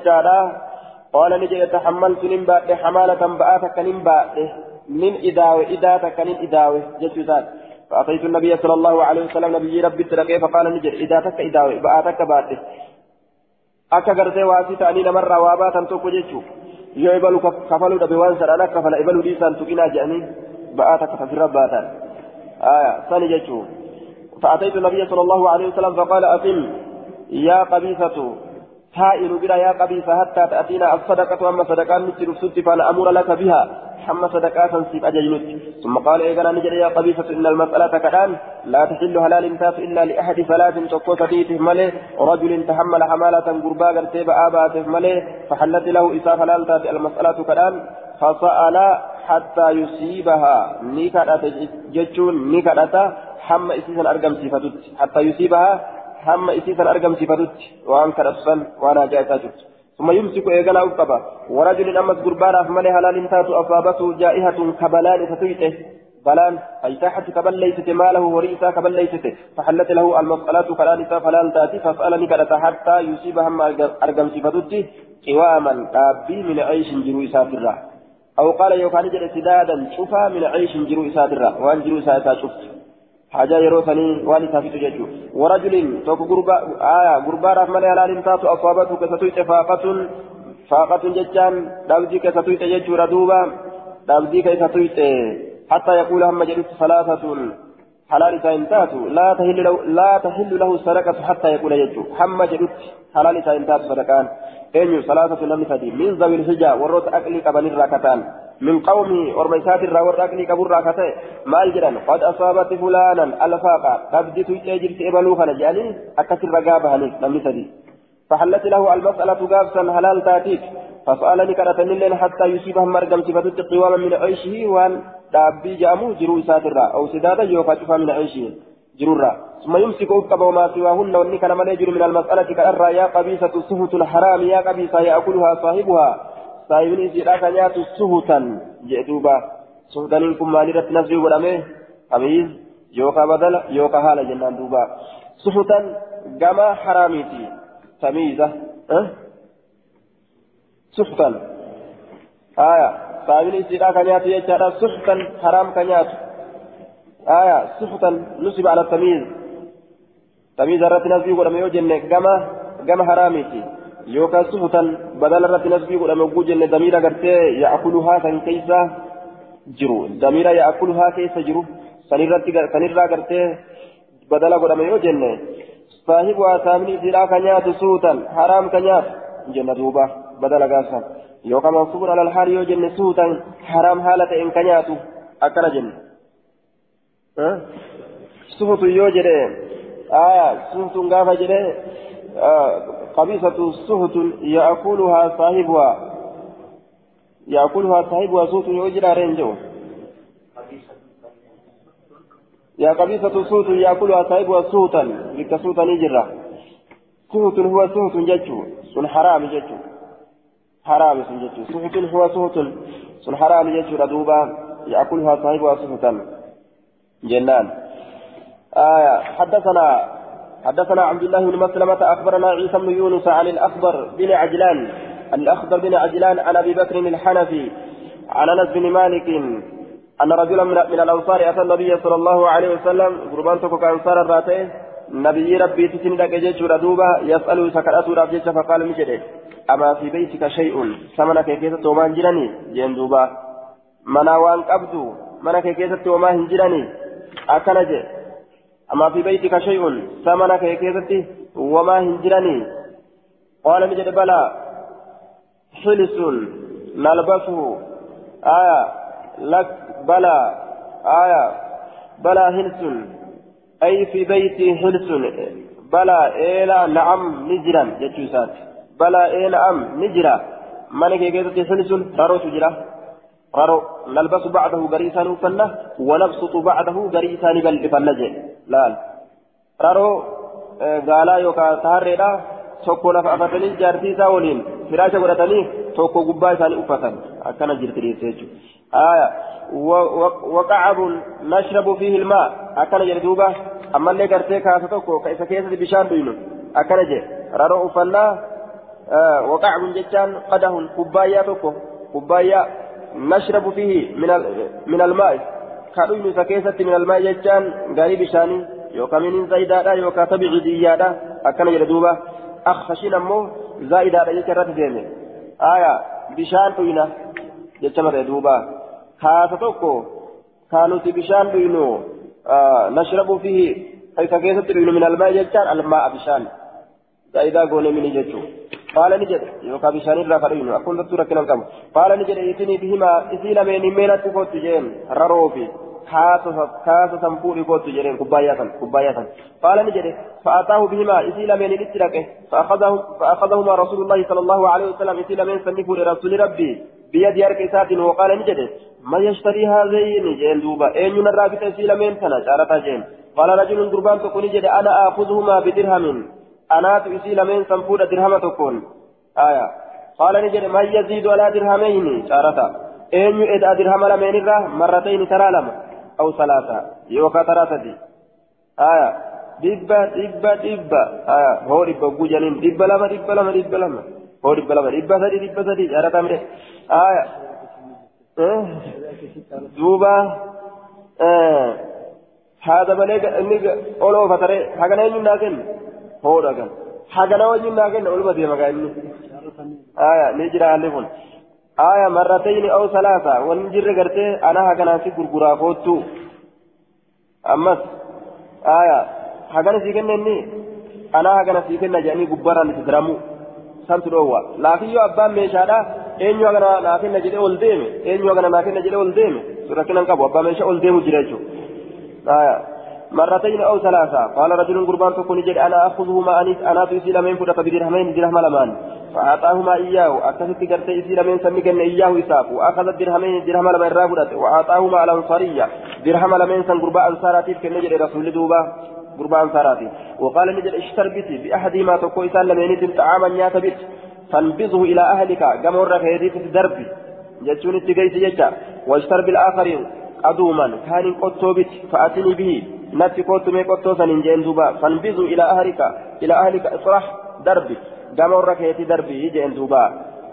قال نجي تحملت نمبا حمالة بآتك نمبا من إداوة إداتك من إداوة. جد فأتيت النبي صلى الله عليه وسلم نبي ربي ترقي فقال نجر إداتك إداوة بآتك akka gartee waasii ta'anii namarraa waa baatan tokko jechuudha yoo ibalu kafaluu dhabe waan sadhaan akka kafala ibaluu dhiisaan tuqinaa jedhanii ba'aa takka tafirra baatan. ثاني جتشو فأتيت النبي صلى الله عليه وسلم فقال أقم يا قبيصة تائل بلا يا قبيصة حتى تأتينا الصدقة أما صدقان نتر ست فأنا أمر لك بها حمى صدقات سيب أجلنت ثم قال إيقنا نجد يا قبيصة إن المسألة كدان لا تحل هلال تاف إلا لأحد ثلاث تقوت ديته ملي رجل تحمل حمالة قربا قرتيب آباته ملي فحلت له إساف هلال تاف المسألة كدان فسأل حتى يصيبها نكدت جتشون نكدت حمى إسيسا أرقم صفتت حتى يصيبها حمى إسيسا أرقم صفتت وأن كرسل وأنا جاءت ثم يمسك إيقنا أبقبا ورجل أمس قربانا فمالي هلال تاتو أصابته جائحة كبلان فتيته بلان أي تحت كبل ليست ماله وريسا كبل ليست. فحلت له المسألة فلان فلان تاتي فاسألني كدت حتى يصيبها ما أرقم صفتتي قواما. تابي من عيش جرو إسافرة أو قال يوكان جل سدادا شفا من عيش جرو إسافرة وأن جرو إسافرة شفت. حاجة يروسني واني تافيت ججو ورجل توك غربا آية غربا رحمة هلال تاتو أصابته كستويت فاقة فاقة ججان دابدي كستويت ججو ردوبا دابدي كستويت حتى يقول هم جلس ثلاثة حلال ساينتاتو لا تحل له لا تحل له السرقة حتى يقول يجو هم جلس حلال ساينتاتو صدقان أين ثلاثة لم تدي من ذوي الحجة ورot أكلي قبل الركتان من قومه ورميسات الراور أكلي قبل الركتان ما الجران قد أصابت فلانا الفاقة قد يجري إبلو خنجاني أكثر رقابها لم تدي فحلت له المسألة قابسا حلال تاتيك. فسألني كرتني لين حتى يصيبهم مرقم صفة قواما من عيشه وان دابي جامو جرو ساترا أو سدادا يوكا شفا من عيشه. جرورا ثم يمسك أفقب وما سواهن واني كان من يجر من المسألة كأرى يا قبيسة سهت الحرام. يا قبيسة يأكلها صاحبها. صاحبني سيراك نيات سهتا جئدوبا سهتا لكم مالرة نفسي ولمه قبيس يوكا بدل يوكا هالا جنان دوبا سهتا كما حراميتي تميزة أه؟ سهتا آية صاحبني سيراك نيات يجارة سهتا حرام كنيات آية سحتا نصب على التمييز تمييز الرت نسبي يوجن كما كما حرامتي يوكا سحتا بدل الرت نسبي ولم يوجن ضمير غرتي يأكلها كان كيسا جرو ضمير يأكلها كيسا جرو سنيرت سنيرا غرتي بدل ولم يوجن صاحبها ثامني سيرا كنيات سوتا حرام كنيات جنة دوبا بدل غاسا يوكا منصوب على الحال يوجن سوتا حرام حالة إن كنيات أكل جنة سفت يوجد آية سفت غافة جد قبيصة سفت يأكلها صاحبها. يأكلها صاحبها سوت يوجد رينجو يا قبيصة سوت يأكلها صاحبها سوتا بك سوتا نجرة سوت هو سوت ججو سن حرام ججو حرام سن ججو سوت هو سوت سن حرام يجور دوبا يأكلها صاحبها صفة جنان. آية حدثنا حدثنا عبد الله بن مسلمة أخبرنا عيسى بن يونس عن الأخضر بن عجلان الأخضر بن عجلان عن أبي بكر الحنفي عن أنس بن مالك أن رجلا من الأنصار أتى النبي صلى الله عليه وسلم قربان تكو كأنصار الراتين نبي ربي تسندك جيش ردوبا يسأل سكرات رابجيش فقال مجده أما في بيتك شيء؟ سمنك كيف تومان جراني جين دوبا. منا وان قبدو منك كيف تومان هنجراني أكنج أما في بيتك شيء؟ سمنك كيف وما هنجراني قال مجد بلى. حلس. نلبسه آية. لك بلى. آية. بلى حلس. أي في بيتي حلس. بلى إيلا نعم نجرا. جتوسات بلى إيه نعم نجرا. من كيكيتي حلس. رارو تجرا رارو. نلبس بعده غريسان فنه. ونبسط بعده غريسان بل فنجي لا رارو قالا يوكا تهريدا tokko lafa afatanii jaartii isaa waliin firaasha godhatanii tokko gubbaa isaanii uffatan. Akkana jirti dhiyeesse jechuudha. وقعب نشرب فيه الماء أكن جلدوبة أما اللي قرتي كاسة توكو كيسا كيسة بشان بينو أكن جي رارو أفلا آه وقعب جتان قده كبايا توكو كبايا نشرب فيه من من الماء كانوا ينسى كيسة من الماء جتان غاري بشاني يوكا من زيدادا يوكا تبع ديادا أكن جلدوبة أخشين أمو زائدة عليك رات ديمي آية بشان توينا جتشمر دوبا كاسة توكو كانوا بشان دوينو آه نشرب فيه حيث كيسة دوينو من الماء جتشان الماء بشان زائدة قولي من جتشو قال نجد يوكا بشان الرافرين أقول لك كنا كم قال نجد إتني بهما إسيلا من جين sanfuu dhikootu jedheen kubbaayyaa san kubbaayyaa san qaala ni jedhe fa'ataahu bihimaa isii lameen itti dhaqe fa'akhadahumaa rasuulullaahi sala allahu alaihi wasalam isii lameen sanni fuudhe rasuuli rabbii biyya harka isaatiin waqaala ni jedhe man yashtarii haazayni jeen duuba eenyu narraa bita isii lameen tana caalataa jeen qaala rajulun durbaan tokko ni jedhe ana aakuzuhumaa bidirhamin isii lameen san fuudha dirhama tokkoon aya qaala ni jedhe man yaziidu alaa dirhameyni caalataa eenyu edaa dirhama lameenirraa marratayni taraa lama أو ثلاثة يوكا ثلاثة آية دبا دبا دبا آية هو دبا بوجانين دبا لما دبا لما دبا لما هو دبا لما دبا سدي دبا سدي أنا تمري آية دوبا آه هذا بلغ أولو فترة حقنا يجون لكن هو لكن حقنا يجون لكن أولو بدي مكاني آية نجرا عليهم آية مرتين أو ثلاثة ونجر قرتي أنا هكذا في غرغرا فوتو أمس آية هكذا في كنني أنا هكذا في كنني جاني غبارا نتدرمو سنت روى لكن يو أبان ميشادا أين يو أغنى لكن نجد أول ديمي أين يو أغنى لكن نجد أول ديمي سورة كنن كابو أبان ميشا أول ديمو جريجو آية مرتين أو ثلاثة. قال رجل قربان تكون جد أنا أخذهما أنيس أنا تيسي لمن فدك بدرهمين درهم لمان. فأعطاهما إياه. أكثت قرت إيسي لمن سمكن إياه إساف. وأخذ الدرهمين درهم لمن رافدت وأعطاهما الأنصارية. درهم لمن سن قرباء أنصاراتي كن نجد رسول دوبا. قرباء أنصاراتي وقال نجد اشتر بتي بأحدهما تكو إسان لمن طعاما ياتبت فانبذه إلى أهلك. قمر خيريت في دربي جتشون التقيت جتا واشتر بالآخر قدوما كان قطوبت فأتني به. نفسي قوت مي قوتو سنين جين دوبا فانبذوا إلى أهلك إلى أهلك اصرح دربي قام وركيتي دربي جين دوبا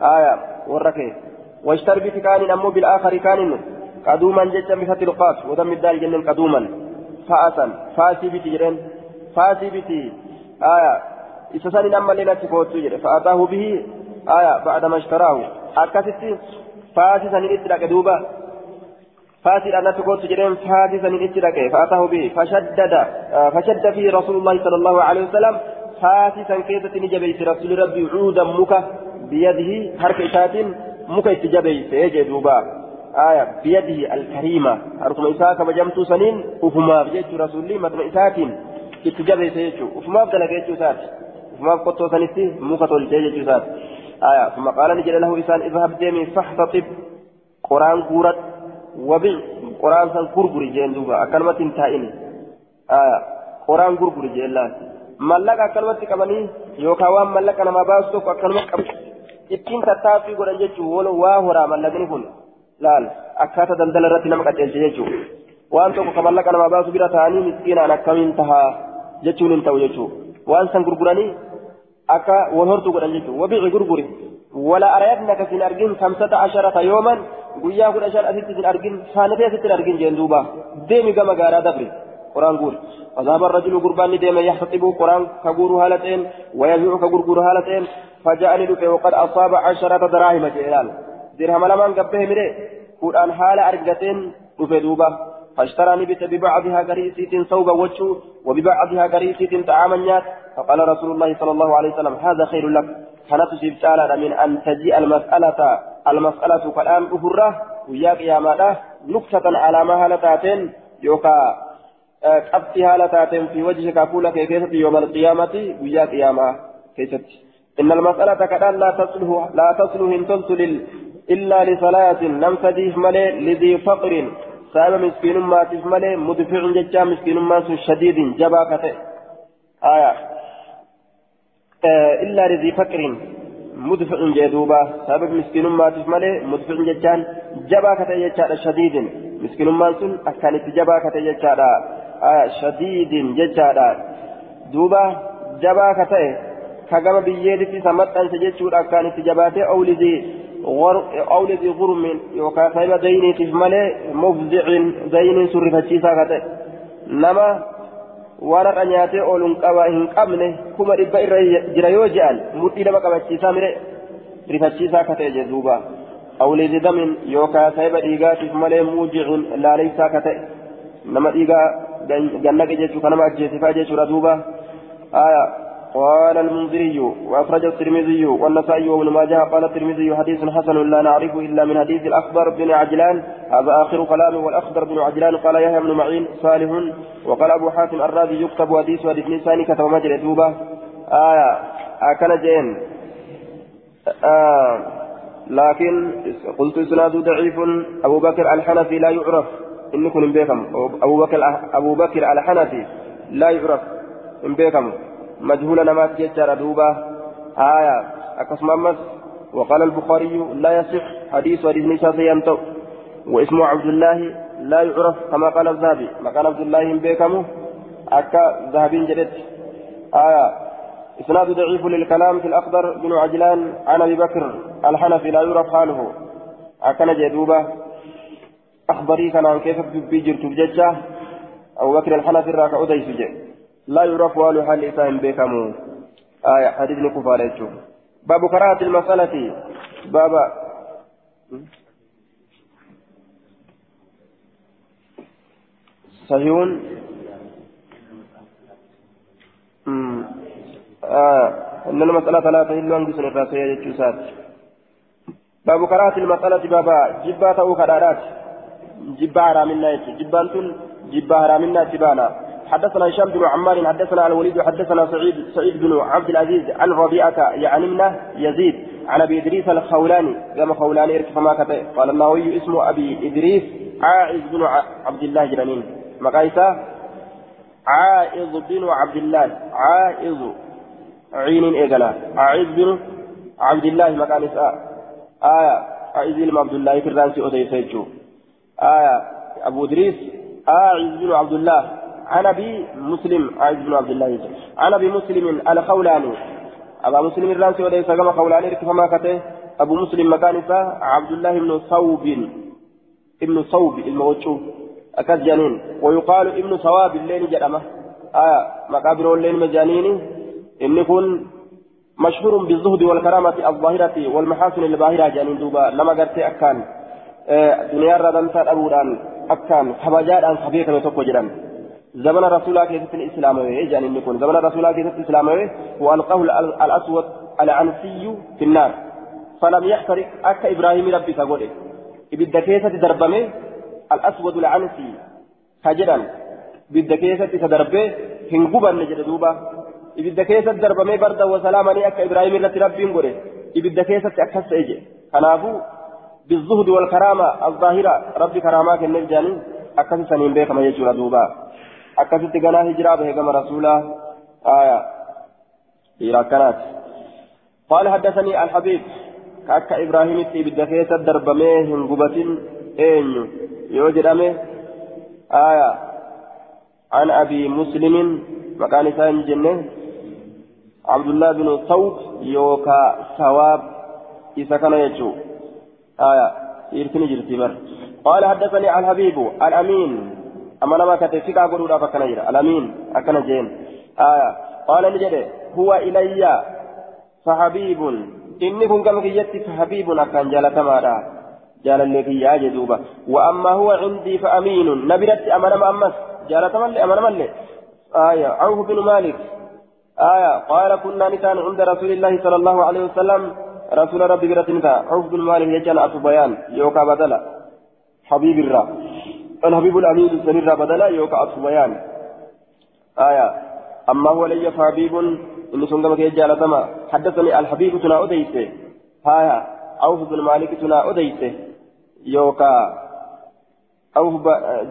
آية وركيت واشتر بتكان أمو بالآخر كان قدوما جتا بفتح القاف ودم الدال جنن قدوما فأسا فاسي بتي جرين فاسي بتي آية إسسان أما لنا تقوتو جرين فأتاه به آية بعدما اشتراه أكاسيتي فاسي سنين إتلاك دوبا فاسد أن تقول تجرين فاسدا من إتلاك فأتاه به. فشدد فشد فيه رسول الله صلى الله عليه وسلم. فاسدا كيسة نجبيت رسول ربي عودا مكة بيده حركة إشات مكة اتجبيت يجي دوبا. آية. بيده الكريمة. أركم إساك بجمت سنين. وفما بجيت رسول الله مدن إسات اتجبيت يجو وفما بدلك يجو سات. وفما سنتي مكة آية. ثم قال نجل له إسان اذهب ديمي فاحتطب. قرآن قورت. وبيع قرآن سان غرغري جين دوبا أكلمة تائني آية قرآن غرغري جين الله ملك أكلمة كماني يوكا وان ملك أنا ما باستوك أكلمة كم ittiin tattaaffii godhan jechuun waa horaa mallaqni kun laal akkaata daldala irratti nama qaceelche jechuudha waan tokko kamallaqa nama baasu bira ta'anii miskiinaan akkamiin tahaa jechuun hin ta'u jechuudha waan san gurguranii akka wal hortuu godhan jechuudha wabiici gurguri wala arayatnaka sin argin kamsata asharata yooman guyyaa kudha shan asitti sin argin saanitee asitti argin jeen duuba. Deemi gama gaaraa dabri قرآن قول فذهب الرجل قربان ديما يحتطب قرآن كقول هالتين ويبيع كقرقور هالتين فجاءني دفع وقد أصاب عشرة دراهم جيلان درهم لمن قبه مري قرآن حال أرقتين دفع دوبا فاشترى نبت ببعضها قريسيت صوبا وجهه وببعضها قريسيت طعاما نيات فقال رسول الله صلى الله عليه وسلم هذا خير لك كانت سبتالا من أن تجيء المسألة المسألة كالآن أفره وياك يا ماذا نكتة على ما هالتاتين يوكا qabxii haala taateen fi wajhika fuula kee keessatti yooma alqiyaamati guyyaa qiyaamaa keessatti إن المسألة كدان لا تصلح لا تصلح إن تنسل إلا لصلاة لم تديه ملي لذي فقر. سام مسكين ما تفملي مدفع ججا مسكين ما شديد جباكة آية. آه إلا لذي فقر. مدفع جدوبا سبب مسكين ما تفملي مدفع ججان جباكة ججا شديد مسكين ما سن أكانت جباكة ججا آه شديد ججا دوبا جباكة كجما بيدتي سمت أنت ججود أكانت جباته أو لذي أو لذي غرم يوكا سايبا ديني تفملي مفزع ديني سرفتشيسا كته نما waraqa nyaatee ooluun qaba hin qabne kuma dhibba irra jira yoo je'an mudhii nama qabachiisaa mire rifachiisaa ka ta'e jedhuuba awliidii damin yookaan saayiba dhiigaatiif malee muujicin laaleysaa ka ta'e nama dhiigaa gannaqe jechuu kan nama ajjeesifaa jechuudha duuba. قال المنذري وأخرجه الترمذي والنسائي وابن ماجه قال الترمذي حديث حسن لا نعرفه إلا من حديث الأخضر بن عجلان. هذا آخر كلامه والأخضر بن عجلان قال يحيى بن معين صالح. وقال أبو حاتم الرازي يكتب حديث حديث لساني كتب مجرى دوبة. آية. أكل جين. آه لكن قلت إسناد ضعيف. أبو بكر الحنفي لا يعرف. إن كن بكم أبو بكر أبو بكر الحنفي لا يعرف. إن بكم مجهول نمات ججار دوبا آية. أقسم أمس. وقال البخاري لا يصح حديث حديث نساء ينطق. واسمه عبد الله لا يعرف كما قال الذهبي. ما قال عبد الله بيكم أكا ذهبين جدت. آية. إسناد ضعيف للكلام في الأخضر بن عجلان عن أبي بكر الحنفي لا يعرف حاله. أكن جدوبة أخبري كان عن كيف بيجرت بججة. أبو بكر الحنفي راك أدي سجى لا يعرف والو حال إسان بيكمو آية حديث نكفى باب قراءة المسألة. باب صحيح آه إن المسألة لا تهل عن جسر الرأسية جتشوسات باب قراءة المسألة بابا جبا تأو كرارات جبا حرامنا جبان تل جبا حرامنا تبانا حدثنا هشام بن عمار حدثنا الوليد حدثنا سعيد سعيد بن عبد العزيز عن ربيعة يعني منه يزيد عن أبي إدريس الخولاني. كما خولاني كتب. قال النووي اسمه أبي إدريس عائز بن عبد الله جنانين. مقايسة عائز بن عبد الله. عائز. عين ايقلا عائز بن عبد الله. مقايسة آية. عائز بن عبد الله كرانسي أوديسيتشو آية. أبو إدريس عائز بن عبد الله. عن ابي مسلم عائز بن عبد الله عن ابي مسلم الخولاني أبا مسلم الرانسي وليس كما خولاني كما كته. أبو مسلم مكان عبد الله بن صوب. ابن صوب الموجود أكاد جانين. ويقال ابن صواب الليل جرمه آية مقابر الليل مجانين إن يكون مشهور بالزهد والكرامة الظاهرة والمحاسن الباهرة جانين دوبا. لما قرت أكان. آه دنيا ردنتا أبودان. أكان. خبجات أن خبيثة وتوكو جرم زمن رسول الله كيست الإسلام يعني نكون زمن رسول الله كيست الإسلام وألقاه الأسود العنسي في النار. فلم يحترق. أكا إبراهيم ربي فقوله إبدا كيست دربمه الأسود العنسي. هجرا إبدا كيست تدربه هنقبا نجد دوبا. إبدا كيست دربمه بردا وسلاما أكا إبراهيم ربي قوله إبدا كيست أكس إيجي. خنافو بالزهد والكرامة الظاهرة. ربي كرامات النجاني. أكس سنين بيك ما يجور دوبا. Akkasitti ganaa hijiraa bahe gama rasuulaa آية إلى كانت قال حدثني الحبيب كأك إبراهيم إبدا كيسة دربميه هنقبة أين يوجد أمه آية عن أبي مسلم مكان ثاني جنة عبد الله بن صوت يوكا ثواب إذا كان يجو آية يرتني جرتي قال حدثني الحبيب الأمين أما لما كتفك أقول لا فكنا الأمين أكن جين آية قال نجد هو إلي فحبيب إني كن كم كيت فحبيب أكن جالة ماذا جال الذي يجدوبا وأما هو عندي فأمين نبرت أمانة أمس جالة ملي أمانة ملي آية عوف بن مالك آية قال كنا نتان عند رسول الله صلى الله عليه وسلم رسول ربي برتنتا عوف بن مالك يجعل أتو بيان يوكا بدلا حبيب الرا الحبيب الأمين سنرى بدلا يوكا بيان. آية. أما هو لي فحبيب إن سنقم يجعل تما. حدثني الحبيب تنا أديسة. آية. عوف بن مالك تنا أديسة. يوكا أو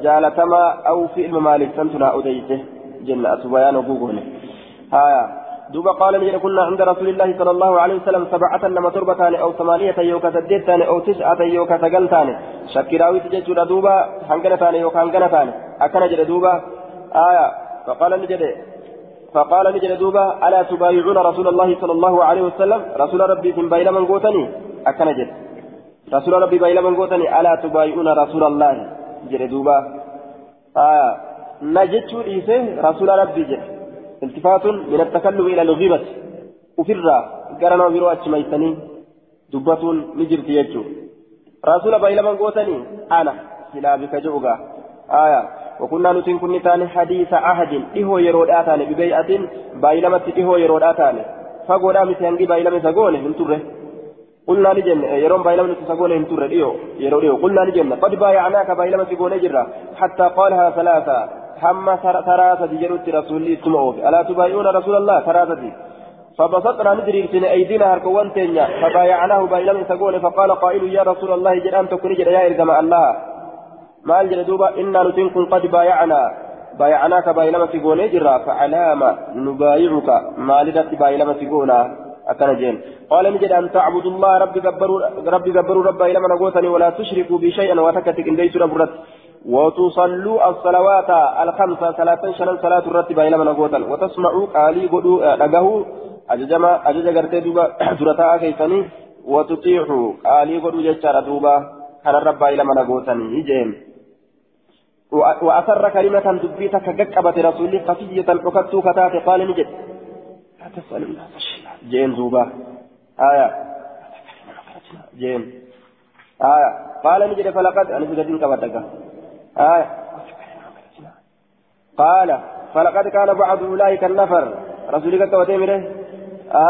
جالتما أو في الممالك سنتنا أديته جنة بيان وقوقونه آية. دوبا قال نجد كنا عند رسول الله صلى الله عليه وسلم سبعة نما تربتان أو ثمانية يوكا سديتان أو تسعة يوكا سقلتان. شكراوي تجد دوبا هنغنتان يوكا هنغنتان أكن جد دوبا؟ آية. فقال نجد. فقال نجد دوبا ألا تبايعون رسول الله صلى الله عليه وسلم؟ رسول ربي من بين من قوتني. أكن جد. رسول ربي بين من قوتني. ألا تبايعون رسول الله؟ جد دوبا. آية. نجد إيسه؟ رسول ربي جد. التفات من التكلم إلى الغيبة. وفرا قرنا برو أتشميتني دبة نجرت يجو. رسول بين من قوتني. أنا سلا بك جوغا. آية. وكنا نتن كن تاني حديث عهد إهو يرود آتاني ببيعة. بايلمت إهو يرود آتاني. فقولا مسيانجي بايلمت سقوني من تره. قلنا لجن يرون بايلم نتسقون هم تر ديو يرون ديو قلنا لجن قد بايعناك بايلم سقون جرا. حتى قالها ثلاثة. حما ثلاثة جرت رسولي اسمعوك ألا تبايعون رسول الله ثلاثة فبسطنا ندري في أيدينا هركوان تنيا فبايعناه بايلم سقون فقال قائل يا رسول الله جران تكون جرا يا إرجم الله ما الجل دوبا إنا نتنكم قد بايعنا بايعناك بايلم سقون جرا فعلامة نبايعك ما لدت بايلم سقونا أكن جين قال نجد أن تعبدوا الله ربي جبروا ربي جبروا ربا إلى من أقوتني ولا تشركوا بشيئا وتكتك إن ليس ربرت وتصلوا الصلوات الخمسة صلاة شنن صلاة الرتبة إلى من أقوتن وتسمعوا قالي قدوا أدقه أججما أجج قرتي دوبا. درتا كيسني وتطيعوا قالي قدوا ججار دوبا. كان ربا إلى من أقوتني جين وأسر كلمة دبيتك كقبة رسولي خفية حكتو كتات قال نجد. لا تسأل شيئا جين زوبا آية. جين آية. قال نجد فلقد أنا سجدين كبتك آية قال فلقد كان بعض أولئك النفر رسولك كبتي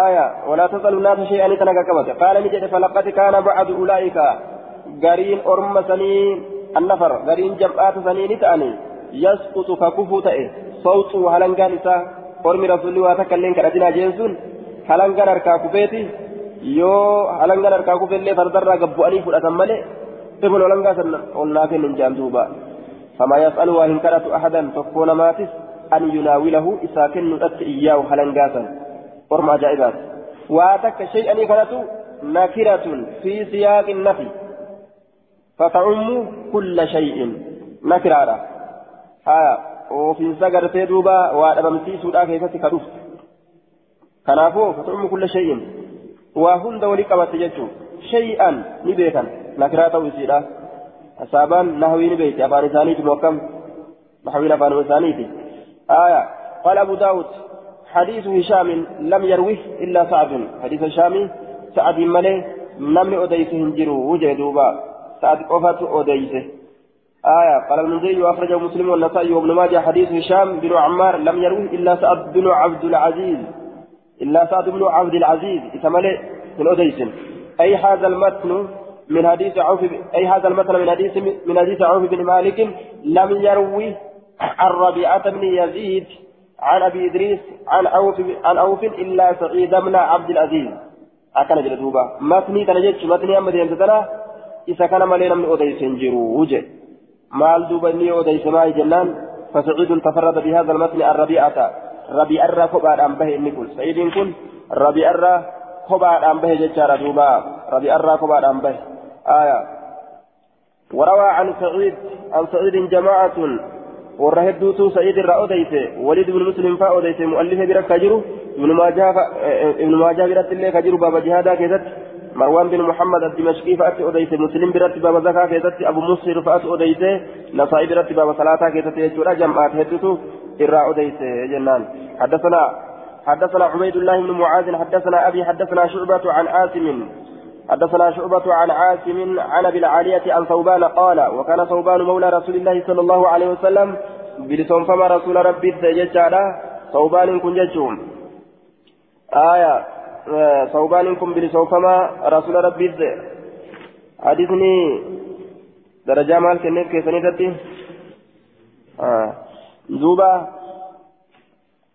آية ولا تسأل الناس شيئا تنك كبت قال نجد فلقد كان بعض أولئك قرين أرم سنين النفر قرين جمعات سنين تأني يسقط ككفو تأي صوت هلنقان waa takka illee kadhatinaa jeen sun halangan harkaa kufeeti yoo halangan harkaa kufellee fardarraa gabbu'anii fudhatan malee ibn halangaa san ol naa kennin jaan duuba فما يسأل وإن كانت أحدا تكون ماتس أن يناوله إذا كن نتت إياه هلنقاسا ورم عجائبات واتك شيئا كانت نكرة في سياق النفي فتعم كل شيء نكرة آه ofiinsa gartee duuba waa dhabamsiisuudhaa keessatti ka dhuftu kanaafuu fatucumu kulla shay'in waa hunda walii qabatte jechuun shay'an nahwii ni beekti afaan isaaniiti mokkam nahwiin afaan isaaniiti آية. قال أبو داود حديث هشام لم يروه إلا سعد. حديث هشام سعد ملي نمن أديسه هنجروا وجه دوبا. سعد قفت أديسه آية. قال المنذري وأخرجه مسلم والنسائي وابن ماجه. حديث هشام بن عمار لم يروه إلا سعد بن عبد العزيز. إلا سعد بن عبد العزيز. إتملئ من أديس. أي هذا المتن؟ من حديث عوف أي هذا المتن من حديث من حديث عوف بن مالك لم يروي عن ربيعة بن يزيد عن أبي إدريس عن عوف عن عوف إلا سعيد بن عبد العزيز. أكن جلدوبا متني تنجد متني أما دينتنا إذا كان ملينا من أديس جرو وجه. مال دوبا ني أديس ما جنان فسعيد تفرد بهذا المتن الربيعة ربيع الرا كبار أم به سعيد كن ربيع كوبا أنبه جتشارا دوبا ربيع الرا كوبا أنبه آية وروى عن سعيد عن سعيد جماعة ورهدوتو سعيد الرأوديس وليد بن مسلم فأوديس مؤلف برك كجرو ابن ماجه ابن ماجه برت الله كجرو بابا جهادا كذت مروان بن محمد الدمشقي فأتي أوديس مسلم برت بابا زكاة كذت أبو مصر فأتي أوديس نصائب برت بابا صلاة كذت يجورا جمعات هدوتو الرأوديس جنان حدثنا حدثنا عبيد الله بن معاذ حدثنا أبي حدثنا شعبة عن عاصم. حدثنا شعبة عن عاصم عن أبي العالية عن ثوبان قال وكان ثوبان مولى رسول الله صلى الله عليه وسلم بلسون فما رسول ربي ججارا ثوبان كن ججوم. آية ثوبان كن بلسون فما رسول ربي حديثني درجة مال كنف كيف آه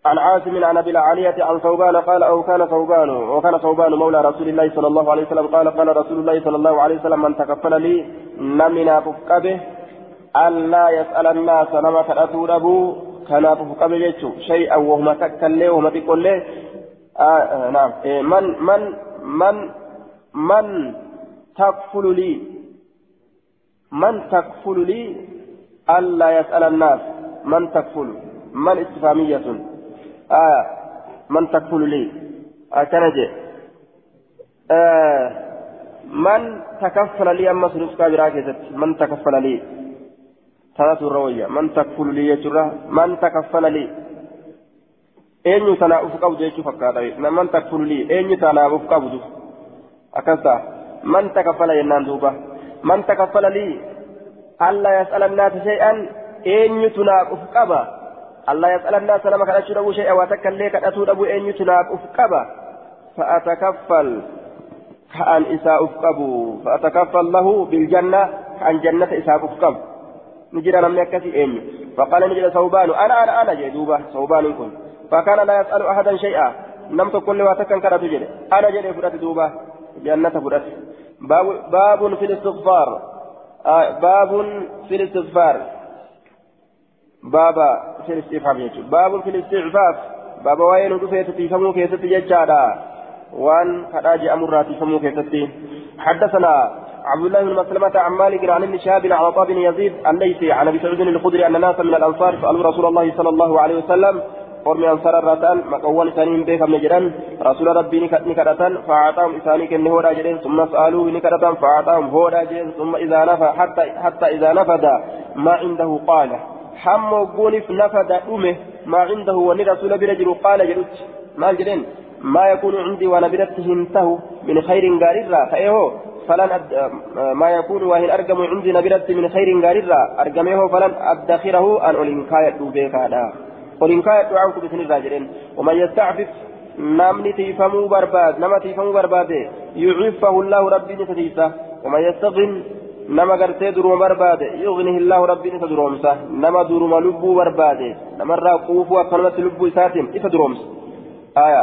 عن عاصم عن أبي العالية عن ثوبان قال أو كان ثوبان وكان ثوبان مولى رسول الله صلى الله عليه وسلم. قال قال رسول الله صلى الله عليه وسلم من تكفل لي نمنا فكبه ألا يسأل الناس نما كراتو ربو كان فكبه جيتشو. شيئا وهم تكلي وهم تقول له آه آه نعم. إيه من من من من تكفل لي من تكفل لي ألا يسأل الناس. من تكفل؟ من استفهامية؟ آه من تكفل لي أكنجي آه من تكفل لي أما سنسكا براكزت من تكفل لي ثلاث الروية من تكفل لي يجرى من تكفل لي qabdu jechuu fakkaata man takfulu lii eenyu tanaaf uf qabdu akkas ta'a man takaffala jennaan duuba man takaffala lii alla yas'ala annaasa shay'an eenyutu naaf uf qaba الله يسأل الناس لما كان أشرب شيئا وتكلي كان أتود أبو أن يتناب أفقبا فأتكفل. كأن إساء أفقبوا فأتكفل له بالجنة. كأن جنة إساء أفقب. نجد لم يكفي أن. فقال نجد ثوبان. أنا أنا أنا جدوبة ثوبان كن. فكان لا يسأل أحدا شيئا. نمت كل واتكن كرة جد أنا جد فرات دوبة. جنة فرات باب, باب في الاستغفار. آه باب في الاستغفار. بابا في الاستفهام يجب باب في الاستعفاف بابا وين دفيت تفهموا كيف تججادا وان خراج أمر تفهموا كيف حدثنا عبد الله بن مسلمة عن مالك عن ابن شهاب عن عطاء بن يزيد الليثي عن ابي سعود الخدري ان ناسا من الانصار سالوا رسول الله صلى الله عليه وسلم قرم أنصار الرتان مقوان سنين بيك مجران رسول ربي نكرتان فأعطاهم إساني كنه هودا جرين ثم سألوه نكرتان فأعطاهم هودا جرين ثم إذا نفى حتى, حتى إذا نفد ما عنده قال حمو قونف نفد أمه ما عنده وني رسول برجل قال جلت ما جلين ما يكون عندي وأنا برته انته من خير غاررا فايهو فلن أد... ما يكون وهن أرقم عندي نبرت من خير غاررا أرقمه فلن أدخره أن أولنكاية دوبيكا أولنكاية دعاوك بسن الراجلين ومن يستعفف نامني تيفمو برباد نما تيفمو برباد يعفه الله ربي نفتيسه ومن يستغن nama gartee duruma barbaade yughnihi illahu rabbiin isa duroomsa nama duruma lubbuu barbaade namarraa quufuu akkanumatti lubbuu isaatiin isa duroomsa aya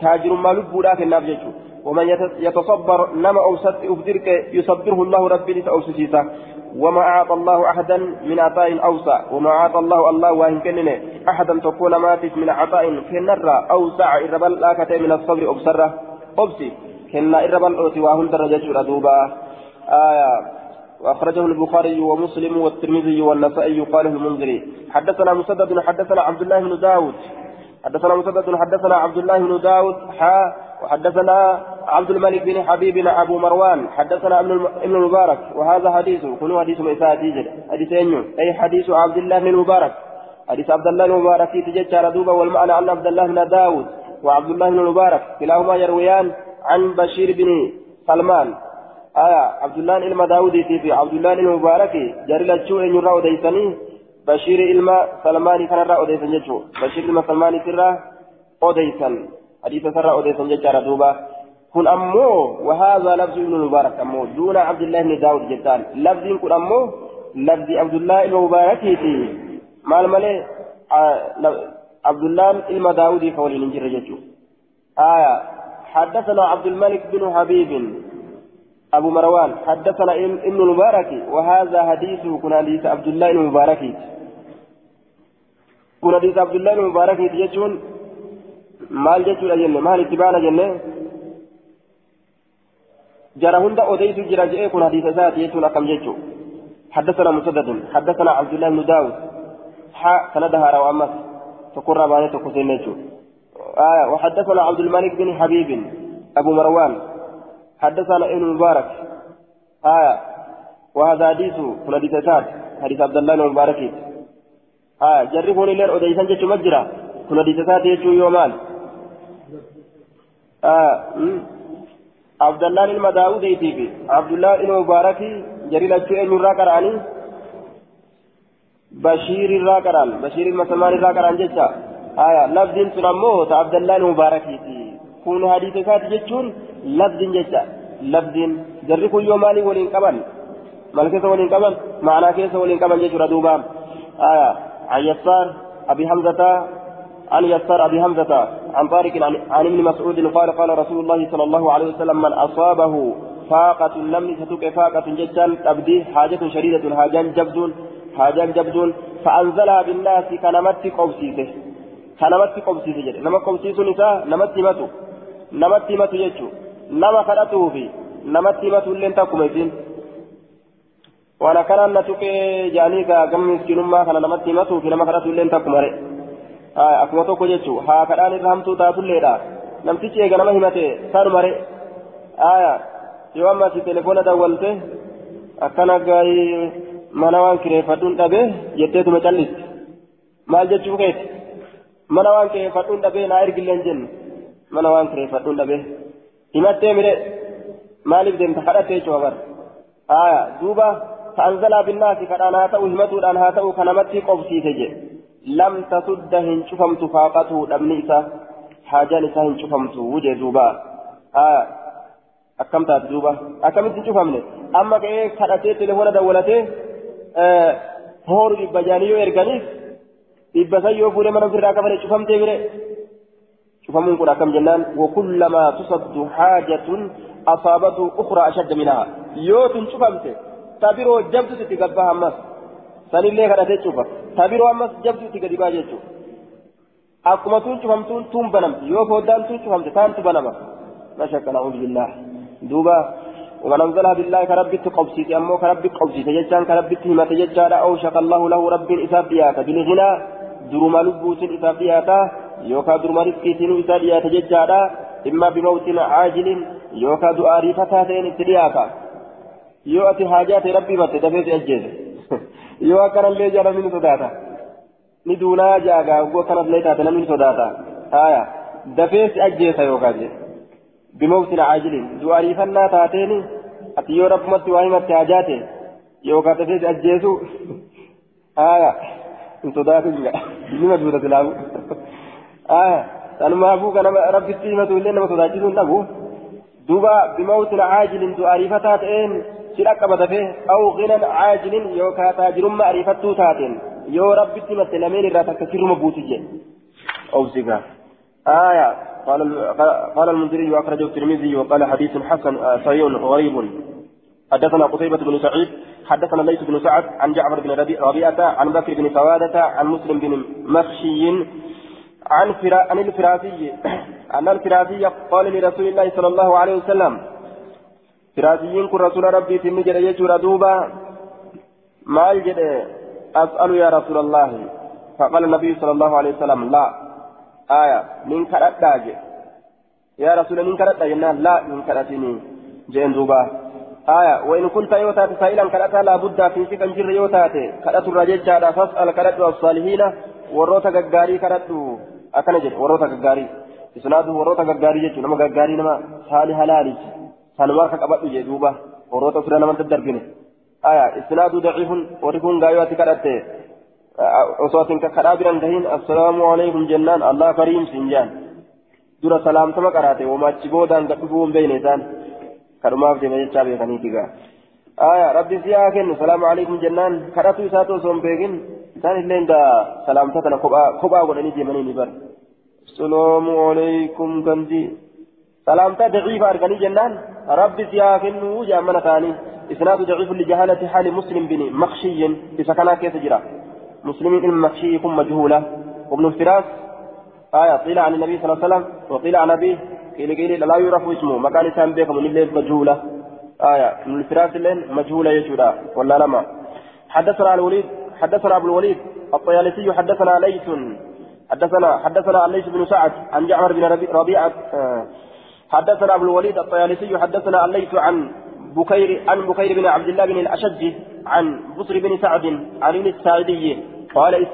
taajirummaa lubbuudhaa kennaaf jechuudha ومن يتصبر نما أوسط أفدرك يصبره الله ربي لتأوسسيسا وما أعطى الله أحدا من عطاء أوسع وما أعطى الله الله وإن كنني أحدا تكون ماتت من عطاء كنرى أوسع إربل لا من الصبر أبصره أبسي كنا إربل أوتي وهن درجة دوبا آية وأخرجه البخاري ومسلم والترمذي والنسائي قاله المنذري. حدثنا مسدد حدثنا عبد الله بن داود. حدثنا مسدد حدثنا عبد الله بن داود حا وحدثنا عبد الملك بن حبيب أبو مروان. حدثنا ابن المبارك. وهذا حديث كل حديث ميسا تيجر حديث أي حديث عبد الله بن المبارك. حديث عبد الله بن المبارك تجد دوبا والمعنى أن عبد الله بن داود وعبد الله بن المبارك كلاهما يرويان عن بشير بن سلمان. آية عبد الله إلما داودي في عبد الله المبارك جري لجو إن يرى أديسني بشير إلما سلماني كان رأى أديسن جتو بشير إلما سلماني سرى أديسن حديث سرى أديسن جتارا دوبا كن أمو وهذا لفظ ابن المبارك أمو دون عبد الله بن داود جتان لفظ كن أمو لفظ عبد الله المبارك في مال مالي عبد الله إلما داودي فولي ننجر جتو آية حدثنا عبد الملك بن حبيب أبو مروان حدثنا ابن المبارك وهذا حديثه كن حديث عبد الله المبارك كن حديث عبد الله المبارك يجون. مال جتون أجنة مال اتبانا جنة جرى هند أوديت جرى جئكم حديث ذاتي يتون أكم جيتشو حدثنا مسدد حدثنا عبد الله بن داود. حا سندها روى أمس تقر باني تقسين آية وحدثنا عبد الملك بن حبيب أبو مروان. حدثنا ابن مبارك آية. وهذا حديث من حديث حديث عبد الله بن مبارك آية. جربوني لين أوديسان جيتشو مجرى. من حديث يجو يومان. آه عبد الله المداود يتيبي عبد الله المبارك جريل أجو أن يرى قرآني. بشير الرا قرآن. بشير المسلمان الرا قرآن جيتشا آية. لفظ سنمو عبد الله المبارك كون حديث جيتشون لفظ جيتشا لفظ كل يوم مالي ولين كمان مال كيس ولين كمان معنى كيس ولين كمان جيتشو ردوبا آية عن يسار أبي حمزة عن يسار أبي حمزة عن طارق عن ابن مسعود قال قال رسول الله صلى الله عليه وسلم من أصابه فاقة لم ستك فاقة جدا تبدي حاجة شديدة حاجان جبد حاجان جبد فأنزلها بالناس كنمت قوسيته كنمت قوسيته جد نما قوسيس نساء نمت متو نمت متو يجو نما خلته في نمت متو لن تقوم يسين وأنا كان نتوك جانيكا كم مسكين ما كان نمت متو في نما خلته لن تقوم akkuma tokko jechuun haa kadhaan irra hamtuu taatulleedha namtichi eega nama himate saanumare aya yoo amma si telefoona dawwalte akkana gaarii mana waan kireeffadhuun dhabe jetteetuma callisti maal jechuu keeti mana waan kireeffadhuun dhabe naa ergilleen jennu mana waan kireeffadhuun dhabe himattee mire. Maaliif deemta? Kadhatte jechuudha bar aya duuba ta'anzalaa binnaasi kadhaan haa ta'u himatuudhaan haa ta'u kanamatti qobsiise jedhe لم تسد هنشفمت فاقته دمني إسا حاجان إسا هنشفمت وجه دوبا آه أكم تات دوبا أكم تشوفمني أما كأي كراتي تلفون دولتي آه هور بجانيو إرغانيس إبسا يوفو لمن في الراكبة شفمتي بره شفمون كنا كم جنان وكلما تصد حاجة أصابته أخرى أشد منها. يوتن شفمتي تابيرو جبت تتقبها مس sanillee kadhatee cufa tabiroo ammas jabduutti gadi baa jechuudha akkuma tuun cufamtuun tuun banamti yoo foddaan tuun cufamte taantu banama mashakka na'uudhu billaa duuba ومن أنزلها بالله كربت قبسيت أمو كربت قبسيت ججان كربت همة ججان أوشك الله له رب إسابيات بالغنى درم لبوت إسابيات يوكا درم رزقيتين إسابيات ججان إما بموت عاجل يوكا دعاري فتاتين ابتدياتا يؤتي حاجات ربي بس دفيت أجيز yoo akkanallee jaa namni ni sodaata ni duunaa jaagaa oguu akkanallee taate namni ni sodaata haya dafeessi ajjeesa yookaan jedhe bimawtin caajilin du'aariifannaa taateeni ati yoo rabbumatti waa himatte hajaate yookaan dafeessi ajjeesu haya hin sodaatinga nima duuta silaamu kana rabbitti himatu illee nama sodaachisuu hin dhabu duuba bimawtin caajilin du'aariifataa ta'een sila qabatafe aw ginan caajilin yookaa taajirumma ariifattuu taateen yoo rabbitti matte lameen irraa takka sirruma buuti je obsiga آية قال قال المنذري وأخرجه الترمذي وقال حديث حسن صحيح غريب حدثنا قتيبة بن سعيد حدثنا ليث بن سعد عن جعفر بن ربيعة عن بكر بن سوادة عن مسلم بن مخشي عن فرا عن الفراسي. أن الفراسي قال لرسول الله صلى الله عليه وسلم فراسيين كن رسول ربي تني جل يجور دوبا. مال جد أسأل يا رسول الله. فقال النبي صلى الله عليه وسلم لا. آية من كرت يا رسول من كرت لا من كرتني. جين دوبا. آية وإن كنت يوتات سائلا كرتا لا بد في سكن جر يوتات كرت الرجل فاسأل كرت الصالحين. وروتا غغاري كرت أكن جد وروتا غغاري إسناده وروتا غغاري جد نما غغاري نما صالح هلالي sanumaa ka qabadhu jee duuba horoota fira namatti darbine aya isnaadu daciifun warri kun gaayoo ati kadhatte osoo atin kadhaa biran tahin assalaamu alaykum jennaan allah kariim siin jaan dura salaamtama qaraate womaachi boodaan gad dhufuu hin beeyne isaan kadhumaaf deema jechaa beekaniiti gaa aya rabbi si haa kennu salaamu alaykum jennaan kadhatu isaatu osoo hin beekin isaan illee gaa salaamta kana kophaa godhanii deemanii ni bar salaamu alaykum kanti سلامتا ضعيف أرغني جنان ربي سيافنه جامنا ثاني إسناد ضعيف لجهالة حال مسلم بن مخشي إذا كان كيف جرى مسلم بن مخشي يكون مجهولة وابن الفراس آية قيل عن النبي صلى الله عليه وسلم وقيل عن أبيه قيل قيل لا يعرف اسمه مكان سام بكم من الليل مجهولة آية من الفراس لين مجهولة يجودا ولا لما حدثنا الوليد حدثنا أبو الوليد الطيالسي حدثنا ليث حدثنا حدثنا الليث بن سعد عن جعفر بن ربيعة آه حدثنا أبو الوليد الطيالسي حدثنا الليث عن بكير عن بكير بن عبد الله بن الأشج عن بصر بن سعد عن الساعدي قال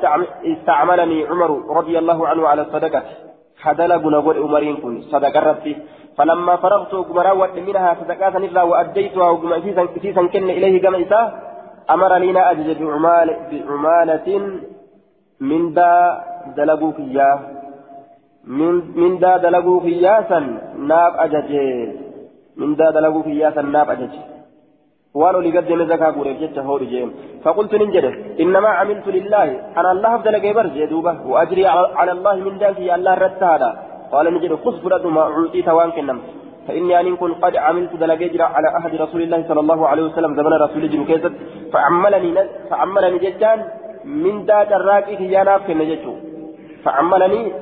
استعملني عمر رضي الله عنه على الصدقة. حدل بنقول عمرين كن صدقة ربي. فلما فرغت قمراوة منها صدقات نرى وأديتها وقم إسيسا كن إليه إساه أمرني لا أجد بعمال بعمالة من دا دلقوا فياه من من دا دلقوا فياسا ناب أججي من دا دلقوا فياسا ناب أججي وانو لقد جمع زكاة قريب جدت هو رجيم فقلت ننجده إنما عملت لله. أنا الله أفضل قبر جدوبة وأجري على الله من ذلك الله رد قال نجده خذ فرد ما أعطيت وان كنم فإني أن كن قد عملت دلقيجر على أحد رسول الله صلى الله عليه وسلم زمن رسول الله كيست فعملني فعملني جدان من دا دراكي كي ناف كن جدو. فعملني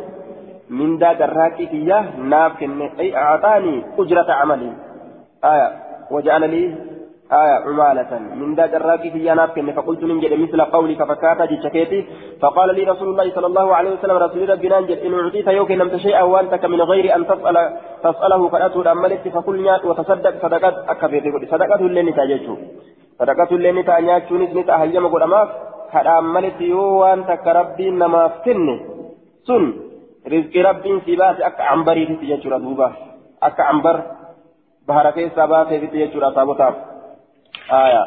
من دا دراكي كي ناف كن أي أعطاني أجرة عملي. آية. وجعل لي آية عمالة من ذا جراكي في يناف فقلت من مثل قولك فكاتا جتشكيتي. فقال لي رسول الله صلى الله عليه وسلم رسول ربنا انجل إن أعطيت يوكي لم تشيء وأنتك من غير أن تسأل تسأله فأتوا أملت فقل وتصدق صدقات أكبيت صدقات اللي نتاججه صدقات اللي نتاججه نتا هيما قل أماف؟ كذا أملت يو وأنتك ربي نما فكن سن. رزق ربي سباس أك عنبري تتججه دوبا أك عنبر. بهركي سبا في تتججه سابوتاف آية.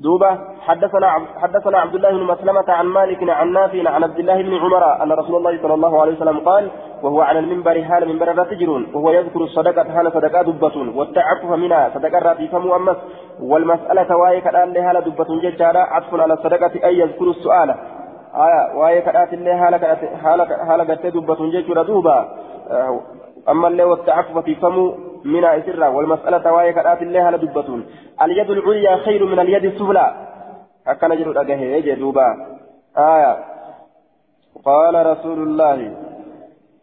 دوبة حدثنا حدثنا عبد الله بن مسلمة عن مالك عن نافع عن عبد الله بن عمر أن رسول الله صلى الله عليه وسلم قال وهو على المنبر حال منبر لا تجرون وهو يذكر الصدقة حال صدقة دبة والتعفف منها صدقة راتي فم والمسألة وايك الآن لها دبة ججارة عطف على الصدقة أي يذكر السؤال. آية وايك الآن لها حال قد دبة ججارة دوبة. أما اللي والتعفف في فم من إسرة والمسألة وايك الآت الله لدبتون اليد العليا خير من اليد السفلى. أكن جرود أجهه يجي دوبا. آية. قال رسول الله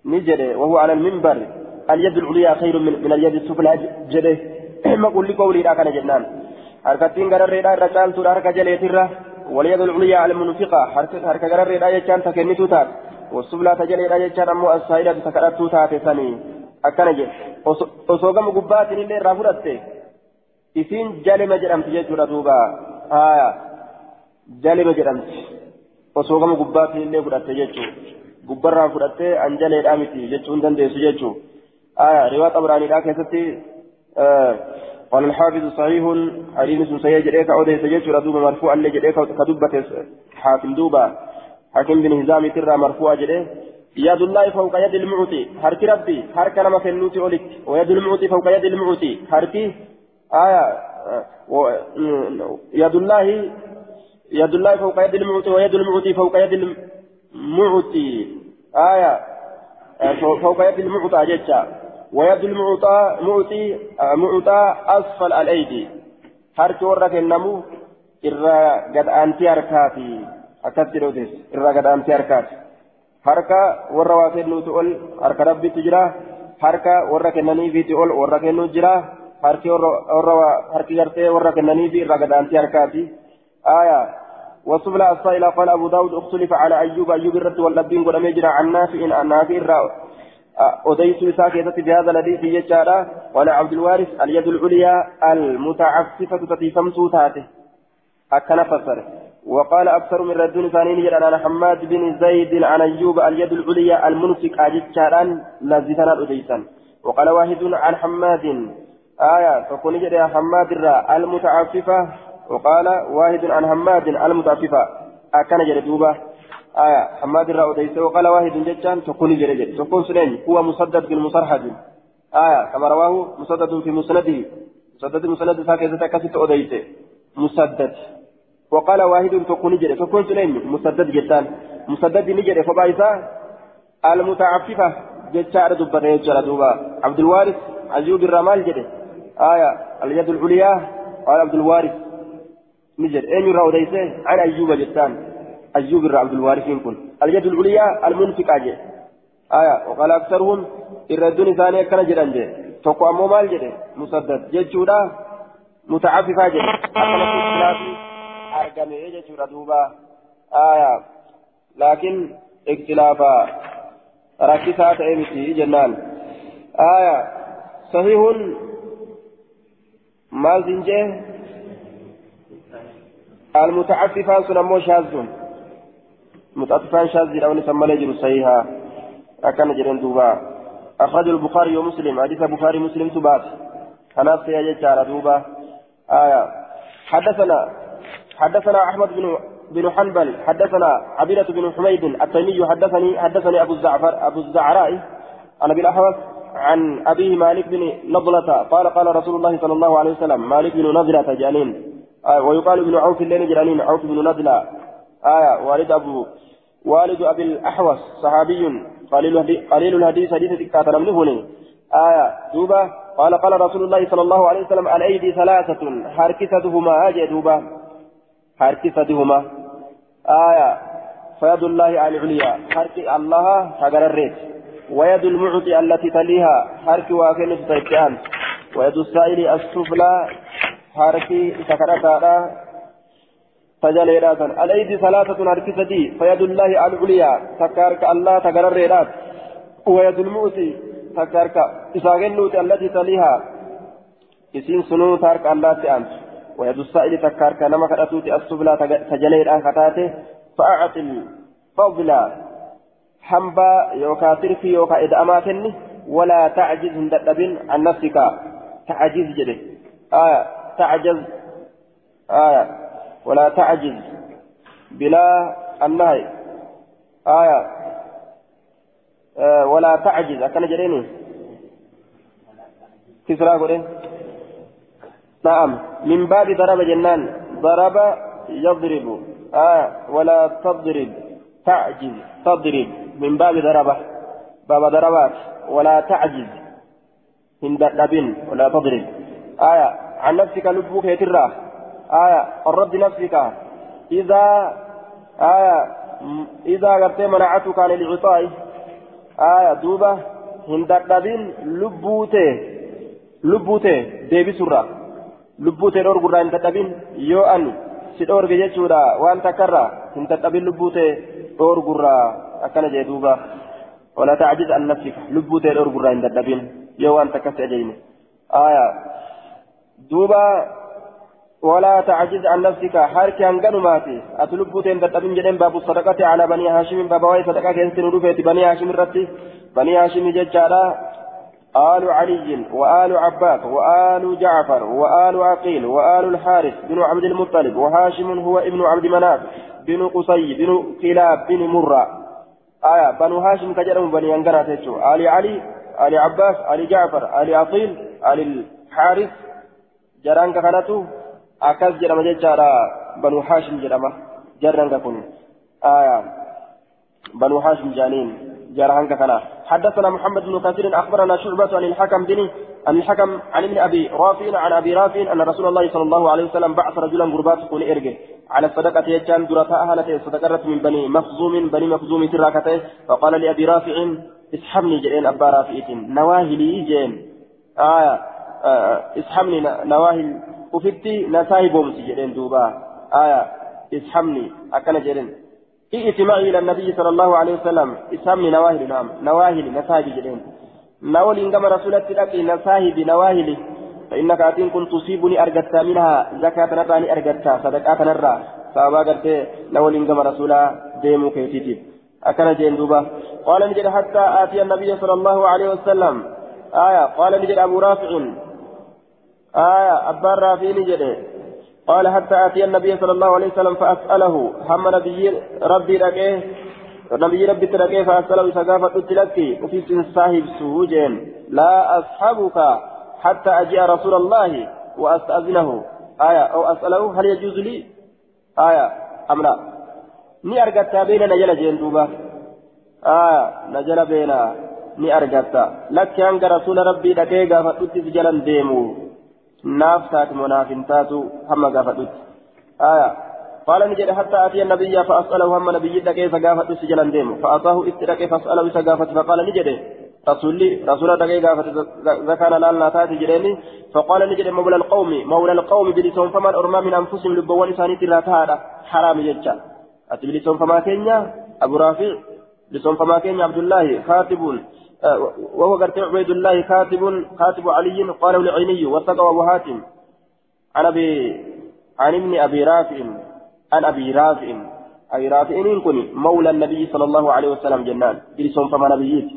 نجد وهو على المنبر اليد العليا خير من, من اليد السفلى. جده. ما قل لقولي لا كان جنان حركتين قرر ريدا رجال تور حركة جليترة واليد العليا المنفقة. حركة قرر ريدا يجان تكنيتو تات والسفلى تجلي يجان أمو السائلة تكرتو تات ثاني. akkana jedhe osoo gama gubbaatiin illee irraa fudhatte isiin jalima jedhamti jechuudha duuba haya jalima jedhamti osoo gama gubbaatiin illee fudhatte jechuudha gubbarraa fudhattee anjaleedhaa miti jechuun dandeessu jechuudha haya riwaa xaburaaniidhaa keessatti قال الحافظ صحيح حديث صحيح جريك أوديس جيش دوبا مرفوع اللي جريك كدبة حاكم دوبا حاكم بن هزام ترى مرفوع جريك يد الله فوق يد المعطي. ربي حرك لما كنوتي أولك ويد المعطي فوق يد المعطي. آية. يد الله يد الله فوق يد المعطي ويد المعطي فوق يد المعطي. آية فوق يد المعطى جتا ويد المعطى معطي معطى أسفل الأيدي. ورك النمو إرى قد أنتي أركاتي. أكثر إرى قد أنتي أركاتي. Harka warra waa kennuuti ol harka rabbitti jira. Harka warra kennaniifiiti ol warra kennuu jira. Harki warra harki gartee warra kennaniifi irraa gadaantii harkaati. آية وسبل السائل قال أبو داود اختلف على أيوب أيوب الرد واللبين قل أميجر عن نافع عن نافع أديس ساكتة بهذا في يجارة ولا عبد الوارث اليد العليا المتعففة تتيفم سوتاته أكن فسر وقال أكثر من ردون ثانيين جل عن حماد بن زيد عن أيوب اليد العليا المنفق أجتشاران لزتنا أديسا وقال واحد عن حماد آية فكون جل حماد الراء المتعففة. وقال واحد عن حماد المتعففة. أكن جل دوبة. آية حماد الراء أديسا وقال واحد جتان تكون جل جل. تكون سنين هو مسدد بن مصرحد آية كما رواه مسدد في مسنده. مسدد مسند ساكتة كسيت أديسا مسدد. وقال واحد تكون نجري. تكون سليم مسدد جتان مسدد نجري. فبايسا المتعففة. جتار دبته يجرى دوبا. عبد الوارث أيوب الرمال جري آية. اليد العليا. قال عبد الوارث نجر أين يرى وديسه عن أيوب جتان أيوب الرا عبد الوارث يكون اليد العليا المنفق أجي آية. وقال أكثرهم الردون ثانية كان جران جي تقوى مال جري مسدد. جتشودا متعففا جدا. اختلافي أرقمي يجتر دوبا آية لكن اختلافا ركسات أمتي جنان آية صحيح ما زنجه المتعففان سنمو شاذون متعففان شاذ لو نسمى لجر صحيحا أكن جرين دوبا أخرج البخاري ومسلم حديث البخاري مسلم تبات يا جيتشارة دوبا آية حدثنا حدثنا أحمد بن بن حنبل حدثنا عبيدة بن حميد التيمي حدثني حدثني أبو الزعفر أبو الزعراء عن أبي الأحوص عن أبيه مالك بن نضلة قال قال رسول الله صلى الله عليه وسلم مالك بن نضلة جانين آه ويقال ابن عوف اللين جانين عوف بن نضلة آية والد أبو والد أبي الأحوص صحابي. قليل قليل الحديث حديث كاتر من هنا. آية دوبا قال قال رسول الله صلى الله عليه وسلم الأيدي ثلاثة حركتهما أجي دوبا حركتهما آية. فيد الله العليا. حرك الله حجر الريت. ويد المعطي التي تليها. حرك واكن تتكئان ويد السائل السفلى. حرك سكرتها تجليرات الأيدي ثلاثة حركتي فيد الله العليا. تكارك الله تجر الريت ويد المعطي. تكارك إساغنوت التي تليها. إسين سنو تارك الله تأنت ويد السائل تكارك نما كرتوت السفلى تجليرات كتاته فأعط الفضل حنبا يوكا ترفي يوكا إدأما كني ولا تعجز هندبن عن نفسك. تعجز جده. آية. تعجز. آية. ولا تعجز بلا النهي. آية. آه ولا تعجز. أكن جريني. كسرى قولين. نعم. من باب ضرب جنان. ضرب يضرب. آه ولا تضرب. تعجز. تضرب. من باب ضربة. باب ضربات. ولا تعجز. من دبن ولا تضرب. آية. عن نفسك لبوك يترى. آية. الرد نفسك. إذا آية. إذا قلت منعتك عن العطاء. آية. دوبة. هند دبن لبوته. لبوته. ديبي سرة لبوته دور قرآن تدبن يو أني si dhoorge jechuudha waan takkarra hin dadhabin lubbuu ta'e dhoorgurraa akkana jee duuba an nafsika lubbuu ta'e dhoorgurraa hin dadhabin yoo waan takkas ajayne aya duuba ولا تعجز عن نفسك حرك هنغنماتي أتلبو تين تتبين جدين باب الصدقة على بني هاشم باب واي صدقة كنت ندوفيت بني هاشم رتي بني هاشم ججالا آل علي وآل عباس وآل جعفر وآل عقيل وآل الحارث بن عبد المطلب وهاشم هو ابن عبد مناف بن قصي بن كلاب بن مرة. آية بنو هاشم كجرم بني أنقرة تجو. آل علي آل عباس آل جعفر آل عقيل آل الحارث. جران كانتو أكاس جرم ججارا بنو هاشم جرم. جران كن آية بنو هاشم جانين. جارهان كنا حدثنا محمد بن كثير أخبرنا شعبة عن الحكم بن عن الحكم عن ابن أبي رافع عن أبي رافع أن رسول الله صلى الله عليه وسلم بعث رجلا غربات كون إرجع. على الصدقة يجان درتا أهلته صدقرت من بني مخزوم بني مخزوم تراكته فقال لأبي رافع اسحبني جئين أبا رافع نواهلي جئين. آية آه اسحبني نواهل. وفتي نسايبهم سجدين دوبا. آية اسحبني أكن جئين. ائت معي إلى النبي صلى الله عليه وسلم. اسمني نواهل نعم. نواهل نساهب جلين ناول كما رسولت لك نساهب نواهل. فإنك أتين كنت تصيبني أرجتا منها زكاة نتاني أرجتا صدقات نرى. فأبا قلت ناول كما رسولا ديمو كيتيتي. أكن جين دوبا. قال نجد حتى آتي النبي صلى الله عليه وسلم. آية. قال نجد أبو رافع. آية. أبا رافع نجد. قال حتى أتي النبي صلى الله عليه وسلم فأسأله هم نبي ربي رقيه؟ نبي ربي ترقيه فأسأله سقافة تلكي وفي صاحب سوجين لا أصحبك حتى أجيء رسول الله وأستأذنه. آية أو أسأله هل يجوز لي؟ آية أم لا؟ ni argatta beena na jala jeen duuba aa na jala beena ni argatta lakki hanga rasuula rabbii dhaqee gaafadhuttis jalan deemu naaf taate munaaf hin taatu hamma gaafadhutti aya قال نجد حتى أتي النبي فأسأله هم نبي كيف قافت سجلا ديم فأتاه استرك فأسأله سقافت فقال نجد. رسولي رسول دقي قافت زكاة لا تاتي جريني فقال نجد مولى القوم مولى القوم بلسون فمن أرمى من أنفسهم لبوان إساني تلا حرام ججا أتي بلسون فما كينيا؟ أبو رافع. بلسون فما كينيا عبد الله. آه، وهو قرت عبيد الله كاتب كاتب علي قاله العيني وثق أبو هاتم. عن أبي عن ابن أبي رافع عن أبي رافع. أبي رافع إن كني مولى النبي صلى الله عليه وسلم جنان. بلسون فما نبيتي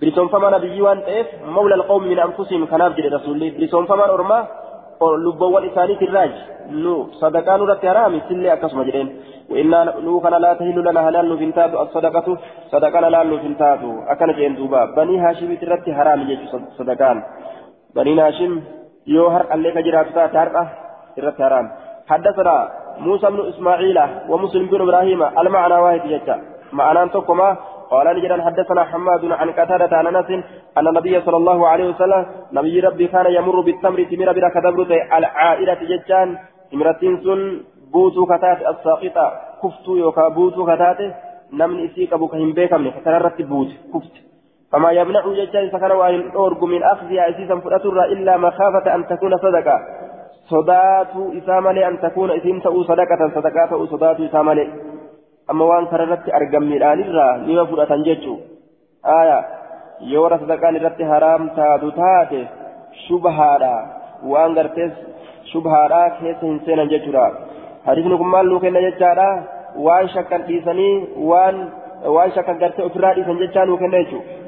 بلسون فما نبي وأن تيف مولى القوم من أنفسهم كناف جري رسولي بلسون فما أرما لبوان إساني الراج. نو صدقان رت حرام سلي أكسم جرين. وإنا نو كان لا تهل لنا هلال نفنتات الصدقة صدقان لا نفنتات أكن جين دوبا. بني هاشم ترت حرام يجو صدقان. بني هاشم يو هر اللي كجرات تارقة ترت حرام. حدثنا موسى بن إسماعيل ومسلم بن إبراهيم المعنى واحد يجا. معنى تقوما. قال نجد حدثنا حماد عن قتادة عن أنس أن النبي صلى الله عليه وسلم نبي ربي كان يمر بالتمر تمر بلا كدبرت العائلة ججان تمرتين سن بوتو كتات الساقطة كفتو يوكا بوتو كتات نمن اسيك ابو كهم بيكم فتررت بوت كفت فما يمنع ججان سكن وان اورج من اخذها اسيسا فلاتر الا مخافة ان تكون صدقة صداتو اسامة ان تكون اسم تأو صدقة صدقات تأو اسامة amma waan kanarratti argamniidhaan irraa nima fudhatan jechuu. Aya yoo warra sadaqaan irratti haraam taatu taate shubhaadha waan gartees shubhaadha keessa hin seenan jechuudha hadiisni kun maal nuu kenna jechaadha. Waan shakkan dhiisanii waan waan shakkan gartee ofirraa dhiisan jechaa nuu kenna jechuudha.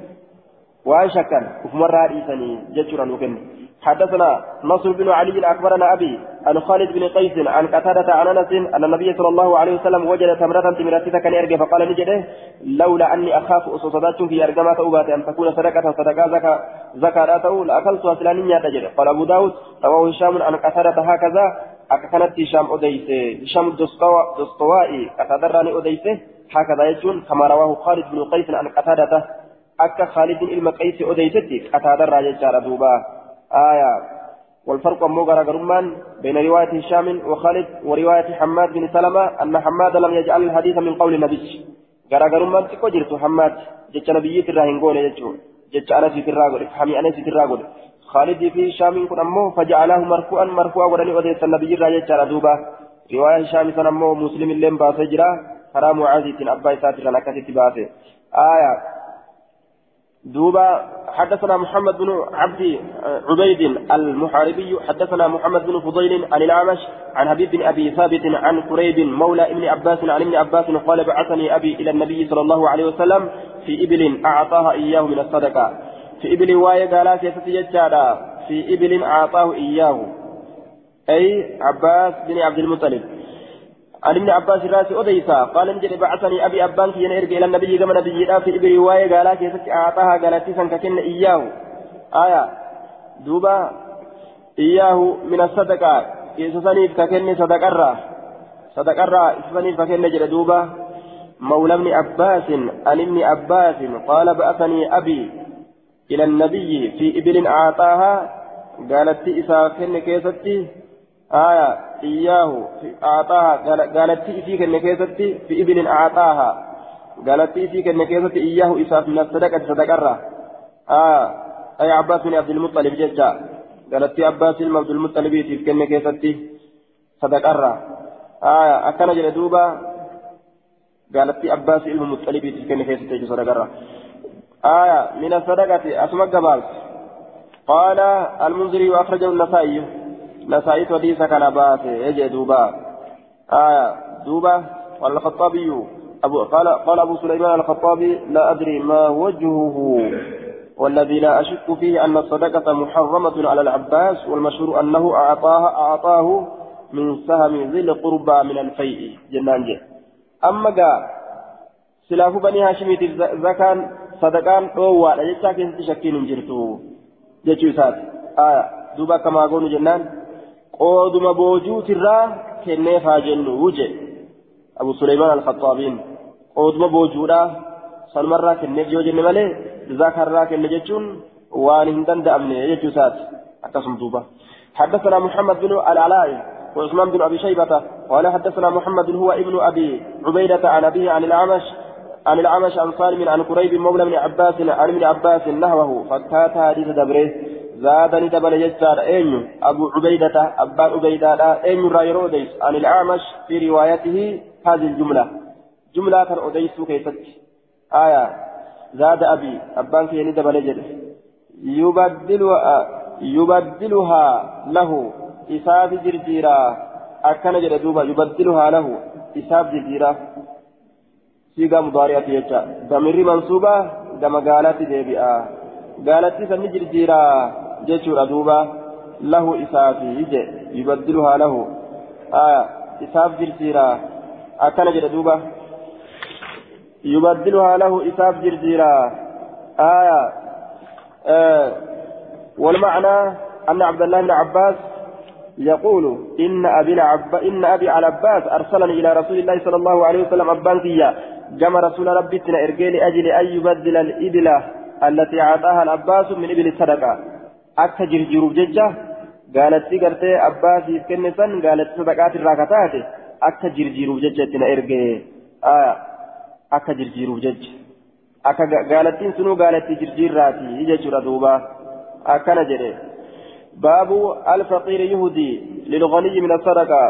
Waan shakkan ofumarraa dhiisanii jechuudha nuu kenna. حدثنا نصر بن علي اخبرنا ابي عن خالد بن قيس عن قتادة عن انس ان النبي صلى الله عليه وسلم وجد تمرة تمرتك كان يرجع فقال نجده لولا اني اخاف اصصدات في ارجما توبات ان تكون صدقة صدقة زكاة زكاة تو لاكلت اسلانيا تجد قال ابو داود رواه هشام عن قتادة هكذا أكنت هشام أديس هشام الدستوائي قتادراني أديس هكذا يجون كما رواه خالد بن قيس عن قتادة أكا خالد إلما قيس أديستي قتادر يجار دوبا آية والفرق أمو غرغرمان بين رواية هشام وخالد ورواية حماد بن سلمة أن حماد لم يجعل الحديث من قول النبي غرغرمان تكو جرت حماد جتش نبي تراهن قول جتش أنا في تراغل حمي أنا في تراغل خالد في هشام كن أمو فجعله مرفوعا مرفوعا ولن أدرس النبي راجع دوبا رواية هشام سن أمو مسلم اللين باسجرا حرام عزيز أبا إساتي لنا باسه. آية. دوبا حدثنا محمد بن عبد عبيد المحاربي. حدثنا محمد بن فضيل عن الأعمش عن حبيب بن أبي ثابت عن قريب مولى ابن عباس عن ابن عباس قال بعثني أبي إلى النبي صلى الله عليه وسلم في إبل أعطاها إياه من الصدقة. في إبل واي قال في إبل أعطاه إياه. أي عباس بن عبد المطلب. عن ابن عباس الراس أديسا. قال نجد بعثني أبي أبان في ينرجع إلى النبي كما نبي في إبري رواية قال كيف أعطاها قالت تسن ككن إياه. آية. دوبا. إياه من الصدقة. إسسانيف ككن صدقرة. صدقرة إسسانيف ككن نجد دوبا. مولى ابن عباس. عن ابن عباس. قال بعثني أبي. إلى النبي في إبل أعطاها قالت إسا كن كيستي آية إياه أعطاها قالت في كن كيستي في ابن أعطاها. قالت في كن كيستي إياه إساف من الصدقة صدقرة آه أي عباس بن عبد المطلب ججا. قالت في عباس بن عبد المطلب في كن كيستي صدقرة. آه أكن جلدوبا قالت في عباس بن المطلب في كن كيستي صدقرة. آية من الصدقة أسمى قبال قال المنذري وأخرجه النسائي. نسائت حديث كان باس يجي دوبا. آية دوبا قال الخطابي أبو قال قال أبو سليمان الخطابي لا أدري ما وجهه والذي لا أشك فيه أن الصدقة محرمة على العباس والمشهور أنه أعطاها أعطاه من سهم ذي القربى من الفيء. جنان جي. أما قال سلاف بني هاشم زكان صدقان أو لا يتاكن تشكين جرتو جيتشو آية دوبا كما قولوا جنان qooduma boojuutirraa kenneef haa jennu wuje abu suleymaan alkhaxaabiin qooduma boojuudhaa sanumarraa kenneef yoo jenne malee zakarraa kenne jechuun waan hin danda'amne jechuu isaati akkasuma duuba حدثنا محمد بن العلاء وعثمان بن ابي شيبه قال حدثنا محمد هو ابن ابي عبيده عن ابيه عن الاعمش عن العمش عن سالم عن قريب مولى بن عباس عن ابن عباس نحوه فكات حديث دبره زادني دبل يجار أين أبو عبيدة أبان عبيدة أين رايرو ديس عن الأعمش في روايته هذه الجملة. جملة كان أديس كيست آية. زاد أبي. أبان كيني دبل يجر يبدلها يبدلها له. إساف جرجيرا. أكن جد دوبا. يبدلها له. إساف جرجيرا. سيغا مضارعة يجا دمير منصوبة دم قالت ديبئا قالت سن جرجيرا جيشور دوبا له إسافي يجي يبدلها له آه إساف جرجيرا أكن جد دوبا يبدلها له إساف جرجيرا آية آه والمعنى أن عبد الله بن عباس يقول إن أبي عب إن أبي على عباس أرسلني إلى رسول الله صلى الله عليه وسلم أبان كما رسول ربي تنا إرجي لأجل أن يبدل الإبل التي أعطاها العباس من إبل الصدقة. أكا جرجروف ججة. قالت قرتي عباس كنسان قالت صدقات الراكتات. أكا جرجروف ججة تنا إرجي آه أكا جرجروف ججة. أكا قالت سنو قالت جرجيراتي يجي دوبا. أكا نجري. باب الفقير يهدي للغني من الصدقة.